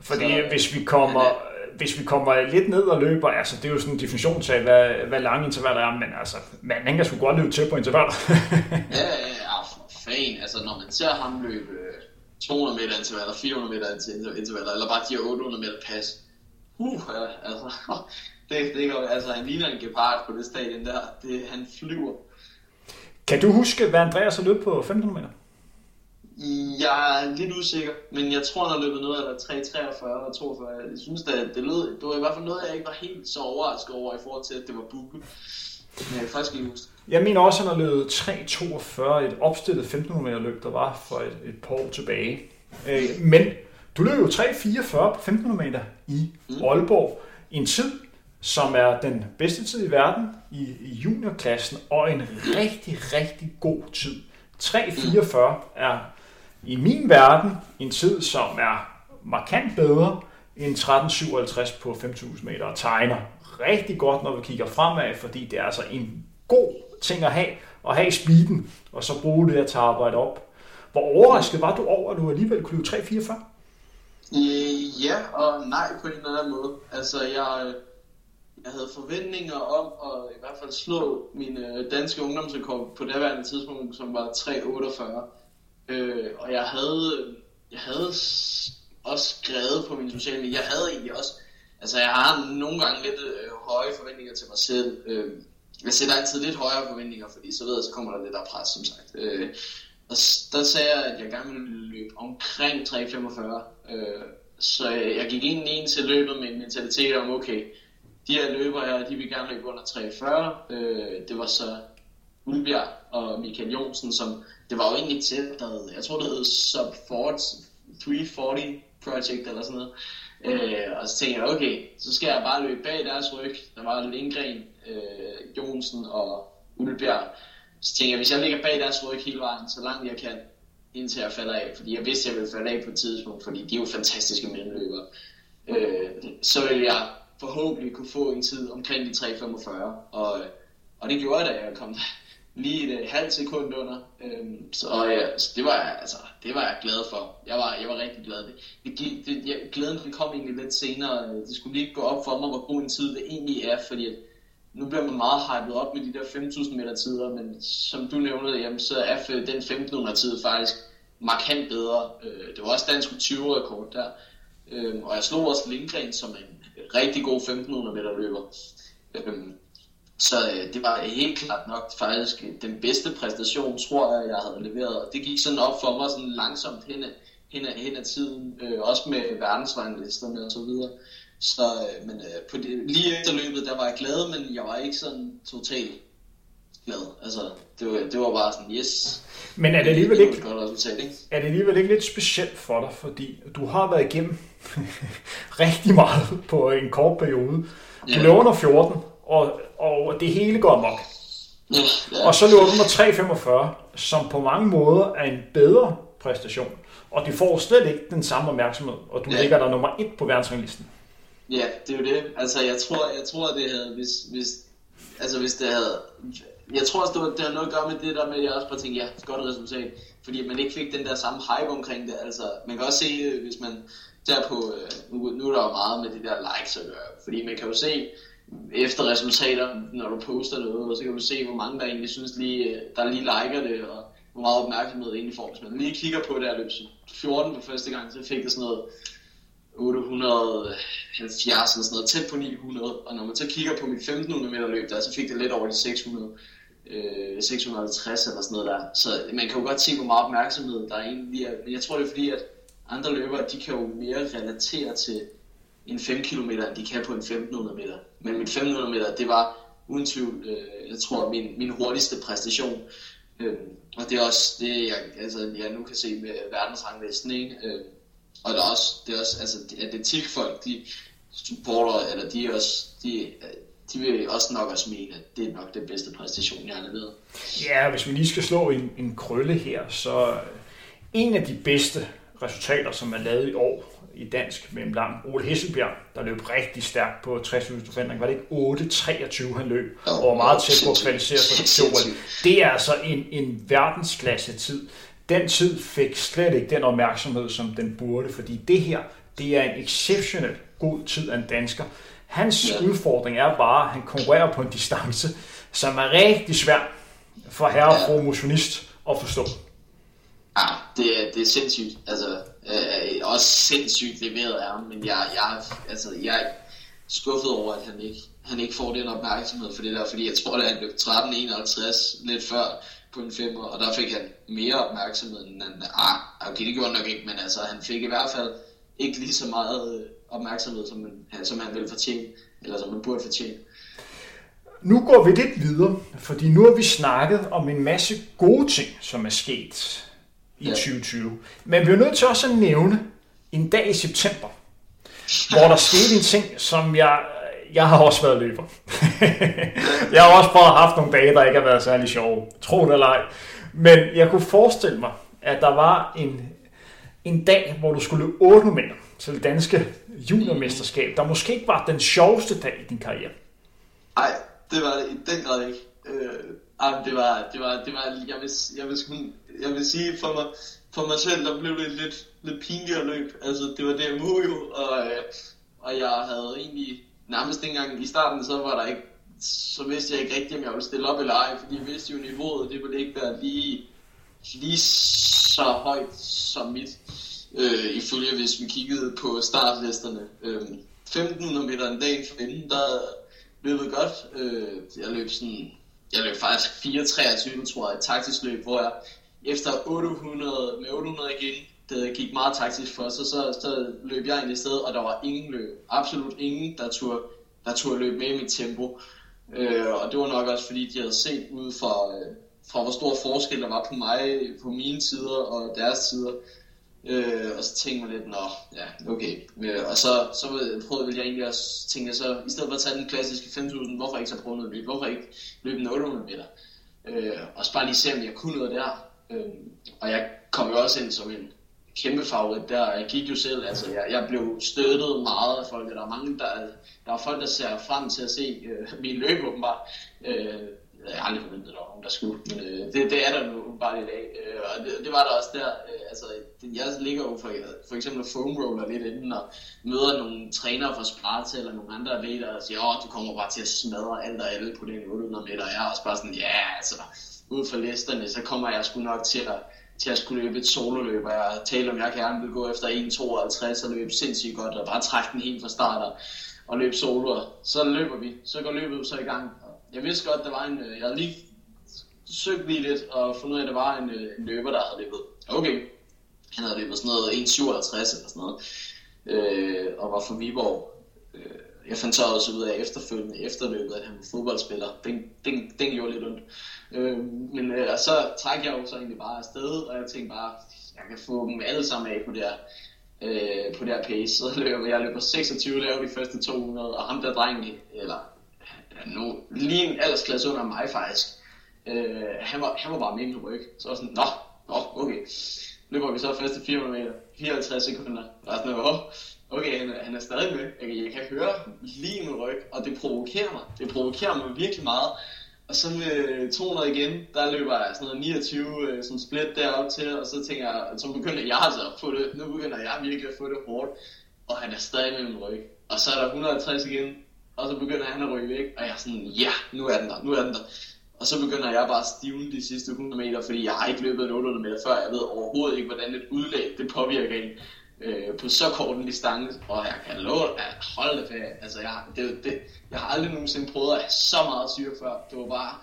Fordi så, hvis vi kommer, ja, hvis vi kommer lidt ned og løber, altså det er jo sådan en definition til, hvad, hvad lange intervaller er, men altså, man kan sgu godt løbe til på intervaller. ja, ja, for fan. Altså når man ser ham løbe 200 meter intervaller, 400 meter intervaller, eller bare de her 800 meter pas, uh, altså, det, det går, altså han ligner en gepard på det stadion der, det, han flyver. Kan du huske, hvad Andreas har løbet på 1500 meter? Jeg er lidt usikker, men jeg tror, han har løbet noget af 3.43 og 42. Jeg synes, at det, lød, det var i hvert fald noget, jeg ikke var helt så overrasket over i forhold til, at det var Bukke. Men jeg faktisk ikke huske Jeg mener også, at han har løbet 3.42, et opstillet 1500 meter løb, der var for et, et par år tilbage. Øh, men du løb jo 3.44 på 1500 meter i Aalborg i en tid, som er den bedste tid i verden i, i juniorklassen, og en rigtig, rigtig god tid. 3.44 er i min verden en tid, som er markant bedre end 13.57 på 5.000 meter og tegner rigtig godt, når vi kigger fremad, fordi det er altså en god ting at have, at have speeden, og så bruge det at tage arbejde op. Hvor overrasket var du over, at du alligevel kunne løbe 3.44? Øh, ja og nej på en eller anden måde. Altså, jeg, jeg havde forventninger om at i hvert fald slå min øh, danske ungdomsrekord på daværende tidspunkt, som var 3.48. Øh, og jeg havde, jeg havde også skrevet på min sociale medier. Jeg havde egentlig også, altså jeg har nogle gange lidt øh, høje forventninger til mig selv. Øh, jeg sætter altid lidt højere forventninger, fordi så ved jeg, så kommer der lidt af pres, som sagt. Øh, og der sagde jeg, at jeg gerne ville løbe omkring 3.45. Øh, så jeg gik ind i en til løbet med en mentalitet om, okay, de her løber her, de vil gerne løbe under 3.40. Øh, det var så Ulbjerg og Michael Jonsen, som det var jo egentlig til, der, jeg tror det hed Sub 340 Project eller sådan noget. Øh, og så tænkte jeg, okay, så skal jeg bare løbe bag deres ryg. Der var Lindgren, øh, Jonsen og Ulbjerg. Så tænkte jeg, hvis jeg ligger bag deres ryg hele vejen, så langt jeg kan, indtil jeg falder af, fordi jeg vidste, at jeg ville falde af på et tidspunkt, fordi de er jo fantastiske mellemløbere. Øh, så ville jeg forhåbentlig kunne få en tid omkring de 3.45, og, og det gjorde jeg, da jeg kom lige et halvt sekund under. Øhm, så, ja, så det var jeg, altså, det var jeg glad for. Jeg var, jeg var rigtig glad. Det, det, det, jeg, glæden den kom egentlig lidt senere. Det skulle lige gå op for mig, hvor god en tid det egentlig er, fordi at, nu bliver man meget hypet op med de der 5.000 meter tider, men som du nævnte, jamen, så er den 1.500 tid faktisk markant bedre. Øh, det var også dansk 20-rekord der. Øh, og jeg slog også Lindgren som en rigtig god 1.500 meter løber. Øh, så øh, det var helt klart nok faktisk den bedste præstation, tror jeg, jeg havde leveret. Og det gik sådan op for mig sådan langsomt hen hen hen ad tiden, øh, også med verdensranglisterne og så videre. Så, øh, men øh, på det, lige efter løbet, der var jeg glad, men jeg var ikke sådan totalt glad. Altså, det var, det var bare sådan, yes. Men er det alligevel ikke, det godt resultat, ikke? er det alligevel ikke lidt specielt for dig, fordi du har været igennem rigtig meget på en kort periode. Du ja. løber under 14, og, og det hele går amok. Ja, ja. Og så løber du under 3.45, som på mange måder er en bedre præstation. Og det får slet ikke den samme opmærksomhed, og du ja. ligger der nummer et på verdensranglisten. Ja, det er jo det. Altså, jeg tror, jeg tror det havde, hvis, hvis, altså, hvis det havde, jeg tror også, det, var, det havde noget at gøre med det der med, at jeg også bare tænkte, ja, godt resultat. Fordi man ikke fik den der samme hype omkring det. Altså, man kan også se, hvis man der på, øh, nu, nu er der jo meget med de der likes at gøre. Fordi man kan jo se, efter resultater, når du poster noget, og så kan du se, hvor mange der egentlig synes lige, øh, der lige liker det, og hvor meget opmærksomhed det egentlig får. Hvis man lige kigger på det her løb 14 på første gang, så fik det sådan noget 870 eller sådan noget, tæt på 900. Og når man så kigger på mit 1500 meter løb der, så fik det lidt over de 600. Øh, 650 eller sådan noget der. Så man kan jo godt se, hvor meget opmærksomhed der egentlig er. Men jeg tror, det er fordi, at andre løbere, de kan jo mere relatere til en 5 km, end de kan på en 1500 meter. Men mit 1500 meter, det var uden tvivl, øh, jeg tror, min, min hurtigste præstation. Øh, og det er også det, jeg, altså, jeg nu kan se med verdensranglisten, ikke? Øh, og det er også, det er også, altså, atletikfolk, de supporter, eller de er også, de, de vil også nok også mene, at det er nok den bedste præstation, jeg har leveret. Ja, hvis vi lige skal slå en, en krølle her, så en af de bedste resultater, som er lavet i år i dansk mellem lang. Ole Hesselbjerg, der løb rigtig stærkt på 60 forventning. Var det ikke 8.23 han løb, og var meget tæt på at kvalificere sig til Det er altså en, en verdensklasse tid. Den tid fik slet ikke den opmærksomhed, som den burde, fordi det her, det er en exceptionelt god tid af en dansker. Hans ja. udfordring er bare, at han konkurrerer på en distance, som er rigtig svær for herre og fru motionist at forstå. Ja, det, er, det er sindssygt. Altså, øh, også sindssygt leveret af ham, men jeg, jeg, altså, jeg er skuffet over, at han ikke, han ikke får den opmærksomhed for det der, fordi jeg tror, at han løb 13.51 lidt før på en femmer, og der fik han mere opmærksomhed end han, ah, okay, det gjorde han nok ikke, men altså, han fik i hvert fald ikke lige så meget øh, opmærksomhed, som, man, som han ville fortjene, eller som han burde fortjene. Nu går vi lidt videre, fordi nu har vi snakket om en masse gode ting, som er sket i ja. 2020. Men vi er nødt til også at nævne en dag i september, hvor der skete en ting, som jeg, jeg har også været løber. jeg har også prøvet at have haft nogle dage, der ikke har været særlig sjove. Tro det eller ej. Men jeg kunne forestille mig, at der var en, en dag, hvor du skulle løbe 8 meter til det danske juniormesterskab, der måske ikke var den sjoveste dag i din karriere. Nej, det var det i den grad ikke. Øh, Jamen, det var, det var, det var, jeg vil, jeg vil, jeg vil sige for mig, for mig selv, der blev det lidt, lidt pinligt at løbe. Altså, det var DMU jo, og, øh, og jeg havde egentlig nærmest dengang engang i starten, så var der ikke, så vidste jeg ikke rigtigt, om jeg ville stille op eller ej, fordi jeg vidste jo niveauet, det ville ikke være lige, lige så højt som mit, øh, ifølge hvis vi kiggede på startlisterne. Øh, 1500 meter en dag inden, der løbet godt. Øh, jeg løb sådan, jeg løb faktisk 4.23, tror jeg, et taktisk løb, hvor jeg efter 800, med 800 igen, det gik meget taktisk for, så, så, så løb jeg ind i stedet, og der var ingen løb. Absolut ingen, der turde, der turde løbe med i mit tempo. Øh, og det var nok også fordi, de havde set ud fra, øh, fra hvor stor forskel der var på mig, på mine tider og deres tider. Øh, og så tænkte man lidt, nå, ja, okay. Øh, og så, så prøvede jeg egentlig også, tænke så, i stedet for at tage den klassiske 5.000, hvorfor ikke så prøve noget nyt? Hvorfor ikke løbe en 800 meter? Øh, og så bare lige se, om jeg kunne noget der. Øh, og jeg kom jo også ind som en kæmpe favorit der. Jeg gik jo selv, altså jeg, jeg blev støttet meget af folk. Der er mange, der, der er folk, der ser frem til at se øh, min løb åbenbart. Øh, jeg aldrig forventet, at der var nogen, der skulle, men øh, det, det er der nu bare i dag. Øh, og det, det, var der også der. Øh, altså, det, jeg ligger jo for, for eksempel foam roller lidt inden og møder nogle trænere fra Sparta eller nogle andre atleter og siger, åh, du kommer bare til at smadre alt og alle på den 800 meter. jeg er også bare sådan, ja, altså, ud for listerne, så kommer jeg sgu nok til at, til at skulle løbe et sololøb, og jeg talte om, jeg gerne ville gå efter 1.52 og løbe sindssygt godt, og bare trække den helt fra start og, og løbe solo, så løber vi. Så går løbet så i gang, jeg vidste godt, der var en, øh, jeg havde lige søgt lige lidt og fundet ud af, at der var en, øh, en løber, der havde løbet. Okay, han havde løbet sådan noget 1,57 eller sådan noget, øh, og var fra Viborg. Øh, jeg fandt så også ud af efterfølgende efterløbet, at han var fodboldspiller. Den, den, den gjorde lidt ondt. Øh, men øh, så træk jeg jo så egentlig bare afsted, og jeg tænkte bare, jeg kan få dem alle sammen af på det her, øh, på det her pace. Så løber jeg løber 26, laver de første 200, og ham der dreng, eller nu, lige en aldersklasse under mig faktisk. Øh, han, var, han var bare med i ryg. Så var sådan, nå, nå, okay. Løber vi så første 400 meter, 54 sekunder. Og sådan, åh, okay, han, han er stadig med. Jeg, jeg kan høre lige i min ryg, og det provokerer mig. Det provokerer mig virkelig meget. Og så med 200 igen, der løber jeg sådan noget 29 øh, som split derop til, og så tænker jeg, så begynder jeg altså at få det, nu begynder jeg virkelig at få det hårdt, og han er stadig med min ryg. Og så er der 150 igen, og så begynder han at ryge væk, og jeg er sådan, ja, nu er den der, nu er den der. Og så begynder jeg bare at stivne de sidste 100 meter, fordi jeg har ikke løbet en 800 meter før, jeg ved overhovedet ikke, hvordan et udlæg det påvirker en øh, på så kort en distance, og jeg kan love at holde det fast. Altså, jeg, det, det, jeg har aldrig nogensinde prøvet at have så meget syre før. Det var bare,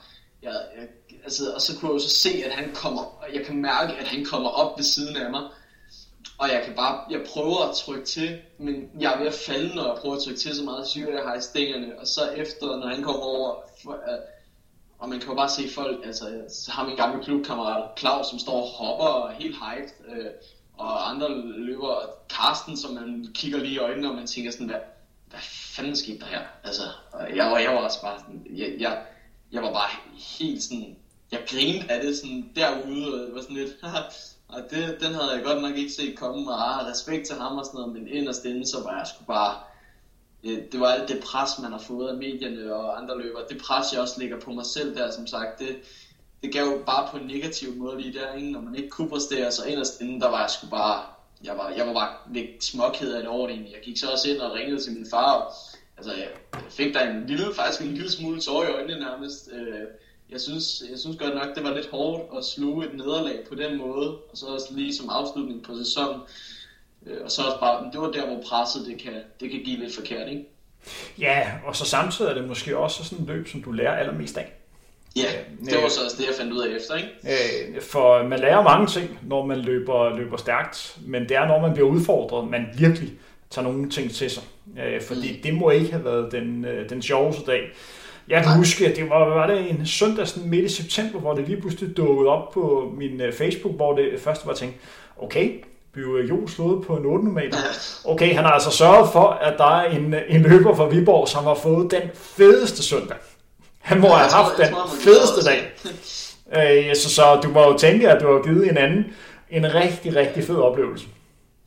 jeg, jeg, altså, og så kunne jeg jo så se, at han kommer, og jeg kan mærke, at han kommer op ved siden af mig, og jeg kan bare, jeg prøver at trykke til, men jeg er ved at falde, når jeg prøver at trykke til så meget syre, jeg har i stængerne. Og så efter, når han kommer over, for, uh, og man kan jo bare se folk, altså så har min gamle klubkammerat Claus, som står og hopper og helt hyped, uh, og andre løber, Karsten, som man kigger lige i øjnene, og man tænker sådan, hvad, hvad fanden skete der her? Altså, jeg, var, jeg var også bare sådan, jeg, jeg, jeg var bare helt sådan, jeg grinede af det sådan derude, og det var sådan lidt, Og det, den havde jeg godt nok ikke set komme, og ah, respekt til ham og sådan noget, men inderst inde, så var jeg sgu bare... Øh, det var alt det pres, man har fået af medierne og andre løber. Det pres, jeg også lægger på mig selv der, som sagt, det, det gav jo bare på en negativ måde lige der, ikke? når man ikke kunne præstere, så inderst inde, der var jeg sgu bare... Jeg var, jeg var bare lidt småked af det over egentlig. Jeg gik så også ind og ringede til min far, og, altså jeg fik der en lille, faktisk en lille smule tår i øjnene nærmest. Øh, jeg synes, jeg synes godt nok, det var lidt hårdt at sluge et nederlag på den måde, og så også lige som afslutning på sæsonen. Øh, og så også bare, det var der, hvor presset det kan, det kan give lidt forkert, ikke? Ja, og så samtidig er det måske også sådan et løb, som du lærer allermest af. Ja, det var så også det, jeg fandt ud af efter, ikke? Øh, for man lærer mange ting, når man løber, løber stærkt, men det er, når man bliver udfordret, man virkelig tager nogle ting til sig. Øh, fordi mm. det må ikke have været den, øh, den sjoveste dag. Jeg kan huske, at det var, var det en søndag sådan midt i september, hvor det lige pludselig dukkede op på min Facebook, hvor det først var tænkt, okay, blev Jo slået på en 8 meter. Okay, han har altså sørget for, at der er en, en løber fra Viborg, som har fået den fedeste søndag. Han må ja, have haft den fedeste dag. Øh, så, så du må jo tænke, at du har givet en anden en rigtig, rigtig fed oplevelse.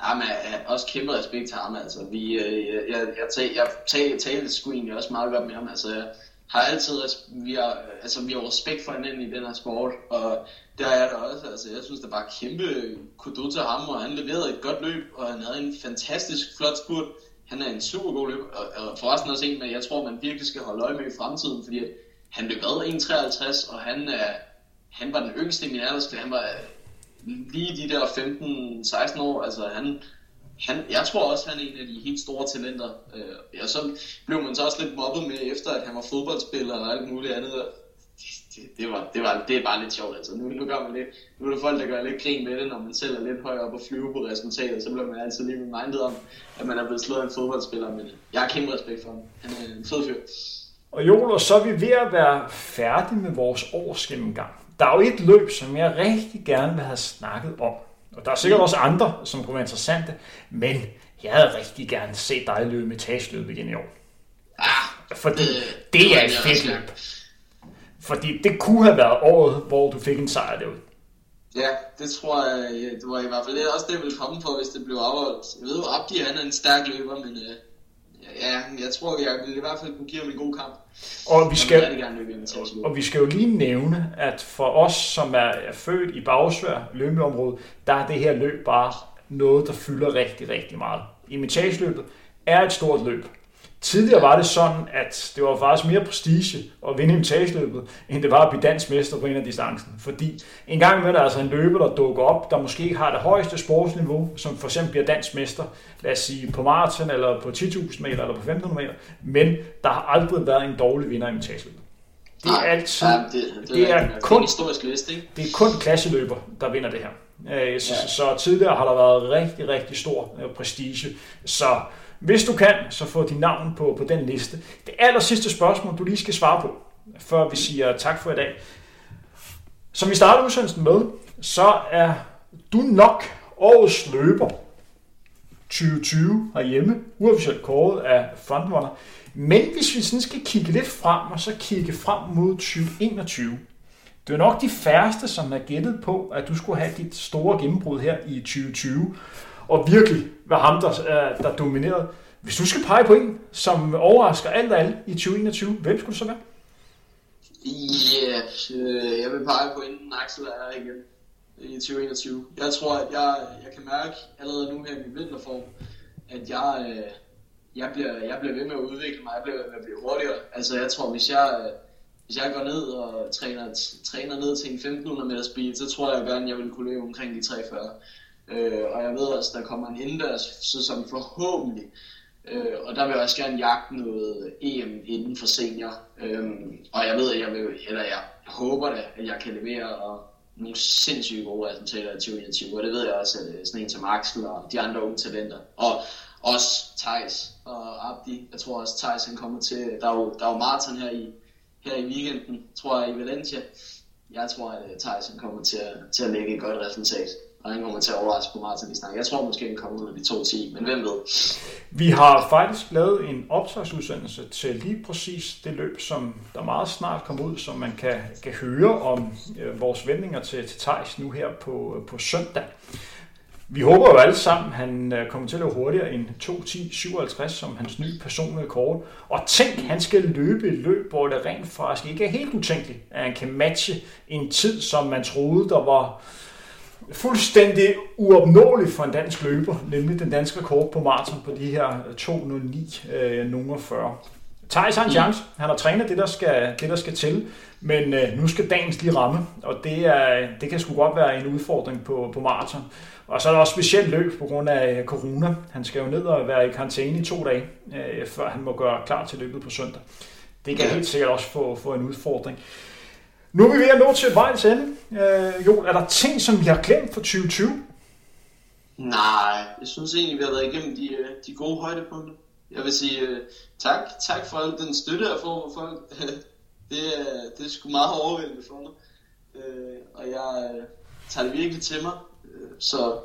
Ja, men også kæmpe respekt til ham, altså. Vi, øh, jeg, jeg, jeg, jeg talte, talte sgu egentlig også meget godt med ham, altså. Jeg har altid, vi har, øh, altså, vi har respekt for hinanden i den her sport, og der er der også, altså. Jeg synes, det var kæmpe kudo til ham, og han leverede et godt løb, og han havde en fantastisk flot spurt. Han er en super god løb, og, og forresten også en, men jeg tror, man virkelig skal holde øje med i fremtiden, fordi han løb ad 1,53, og han, er, han var den yngste i min aldersklasse, han var øh, lige de der 15-16 år, altså han, han, jeg tror også, han er en af de helt store talenter. Øh, og så blev man så også lidt mobbet med, efter at han var fodboldspiller og alt muligt andet. Det, det, det, var, det, var, det er bare lidt sjovt. Altså. Nu, nu, gør man lidt, nu er der folk, der gør lidt grin med det, når man selv er lidt højere op og flyve på resultatet. Så bliver man altid lige mindet om, at man er blevet slået af en fodboldspiller. Men jeg har kæmpe respekt for ham. Han er en fed fyr. Og Joel, så er vi ved at være færdige med vores års gennemgang. Der er jo et løb, som jeg rigtig gerne vil have snakket om. Og der er sikkert også andre, som kunne være interessante. Men jeg havde rigtig gerne set dig løbe etageløb igen i år. Ah, Fordi det, det er et fedt løb. Fordi det kunne have været året, hvor du fik en sejr derude. Ja, det tror jeg, det var i hvert fald det også det, ville komme på, hvis det blev afholdt. Jeg ved jo, Abdi han er en stærk løber, men øh, ja, jeg tror, jeg vil i hvert fald kunne give ham en god kamp. Og vi, skal, og, og vi skal jo lige nævne, at for os, som er, født i Bagsvær løbeområdet, der er det her løb bare noget, der fylder rigtig, rigtig meget. Imitageløbet er et stort løb. Tidligere var det sådan, at det var faktisk mere prestige at vinde imitageløbet, end det var at blive dansk mester på en af distancen. Fordi en gang med der altså en løber, der dukker op, der måske ikke har det højeste sportsniveau, som for eksempel bliver dansk mester, lad os sige på maraton, eller på 10.000 meter, eller på 1.500 meter, men der har aldrig været en dårlig vinder i imitageløbet. Det er altid, ja, det, det, det, er, er kun, historisk liste, ikke? det er kun klasseløber, der vinder det her. Øh, så, ja. så tidligere har der været rigtig, rigtig stor øh, prestige. Så hvis du kan, så få dit navn på, på den liste. Det aller sidste spørgsmål, du lige skal svare på, før vi siger tak for i dag. Som vi starter udsendelsen med, så er du nok årets løber 2020 herhjemme, uofficielt kåret af Frontrunner. Men hvis vi sådan skal kigge lidt frem, og så kigge frem mod 2021, det er nok de færreste, som har gættet på, at du skulle have dit store gennembrud her i 2020 og virkelig være ham, der, øh, der dominerede. Hvis du skal pege på en, som overrasker alt og alle i 2021, hvem skulle det så være? Ja, yeah, øh, jeg vil pege på en Axel er igen i 2021. Jeg tror, at jeg, jeg kan mærke allerede nu her i min vinterform, at jeg, øh, jeg, bliver, jeg bliver ved med at udvikle mig, jeg bliver ved med at blive hurtigere. Altså jeg tror, hvis jeg, hvis jeg går ned og træner, træner ned til en 1500 meter speed, så tror jeg gerne, at jeg vil kunne løbe omkring de 340. Øh, og jeg ved også, der kommer en indendørs sæson forhåbentlig. Øh, og der vil jeg også gerne jagte noget EM inden for senior. Øh, og jeg ved, at jeg vil, eller jeg håber da, at jeg kan levere og nogle sindssygt gode resultater i 2021. Og det ved jeg også, at øh, sådan en som Axel og de andre unge talenter. Og også Thijs og Abdi. Jeg tror også, Thijs han kommer til... Der er jo, der er jo maraton her i, her i weekenden, tror jeg, i Valencia. Jeg tror, at øh, Thijs han kommer til at, til at lægge et godt resultat og han kommer til at overraske på maratondistancen. Jeg tror måske, han kommer ud af de 2.10, men hvem ved? Vi har faktisk lavet en optagsudsendelse til lige præcis det løb, som der meget snart kommer ud, som man kan, kan høre om øh, vores vendinger til, til Thijs nu her på, øh, på søndag. Vi håber jo alle sammen, at han øh, kommer til at løbe hurtigere end 2.10.57 som hans nye personlige kort. Og tænk, han skal løbe et løb, hvor det rent faktisk ikke er helt utænkeligt, at han kan matche en tid, som man troede, der var fuldstændig uopnåelig for en dansk løber, nemlig den danske rekord på maraton på de her 2.09 øh, nummer 40. Thijs har en chance. Han har trænet det, der skal, det, der skal til, men øh, nu skal dagens lige ramme, og det, er, det kan sgu godt være en udfordring på, på maraton. Og så er der også specielt løb på grund af corona. Han skal jo ned og være i karantæne i to dage, øh, før han må gøre klar til løbet på søndag. Det kan helt sikkert også få, få en udfordring. Nu er vi ved at nå til vejens ende. Øh, jo, er der ting, som vi har glemt for 2020? Nej, jeg synes egentlig, vi har været igennem de, øh, de gode højdepunkter. Jeg vil sige uh, tak, tak for al den støtte, jeg får fra folk. det, er, det er sgu meget overvældende for mig. Uh, og jeg uh, tager det virkelig til mig. Uh, så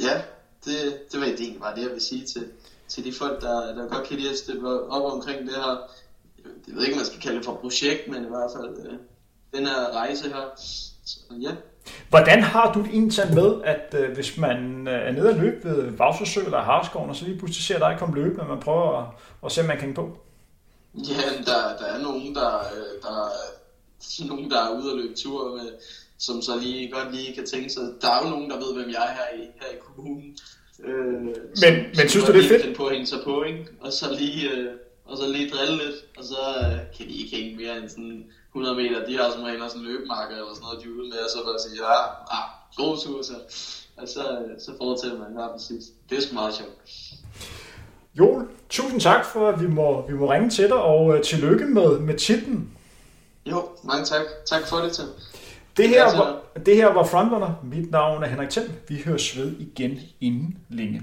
ja, det, det var egentlig bare det, jeg vil sige til, til de folk, der, der godt kan lide at støtte op omkring det her. Jeg ved ikke, om man skal kalde det for projekt, men i hvert fald den her rejse her. Så ja, Hvordan har du det egentlig med, at øh, hvis man øh, er nede at løbe ved Vavsøsø eller Harskoven, og så lige pludselig ser dig komme løbende, og man prøver at, at se, om man kan på? Ja, der, der er nogen, der, øh, der, er nogen, der er ude og løbe tur med, som så lige godt lige kan tænke sig. Der er jo nogen, der ved, hvem jeg er her i, her i kommunen. Øh, men som, men synes du, det er fedt? på at hænge sig på, ikke? Og så lige, øh, og så lige drille lidt, og så øh, kan de ikke hænge mere end sådan 100 meter. De har som regel sådan en løbemarker eller sådan noget, de er ude med, og så bare sige, ja, ah, god tur, så. Og så, så fortæller man her præcis. Det er sgu meget sjovt. Joel, tusind tak for, at vi må, vi må ringe til dig, og uh, tillykke med, med titlen. Jo, mange tak. Tak for det, Tim. Det her, var, det her var Frontrunner. Mit navn er Henrik Thiem. Vi høres ved igen inden længe.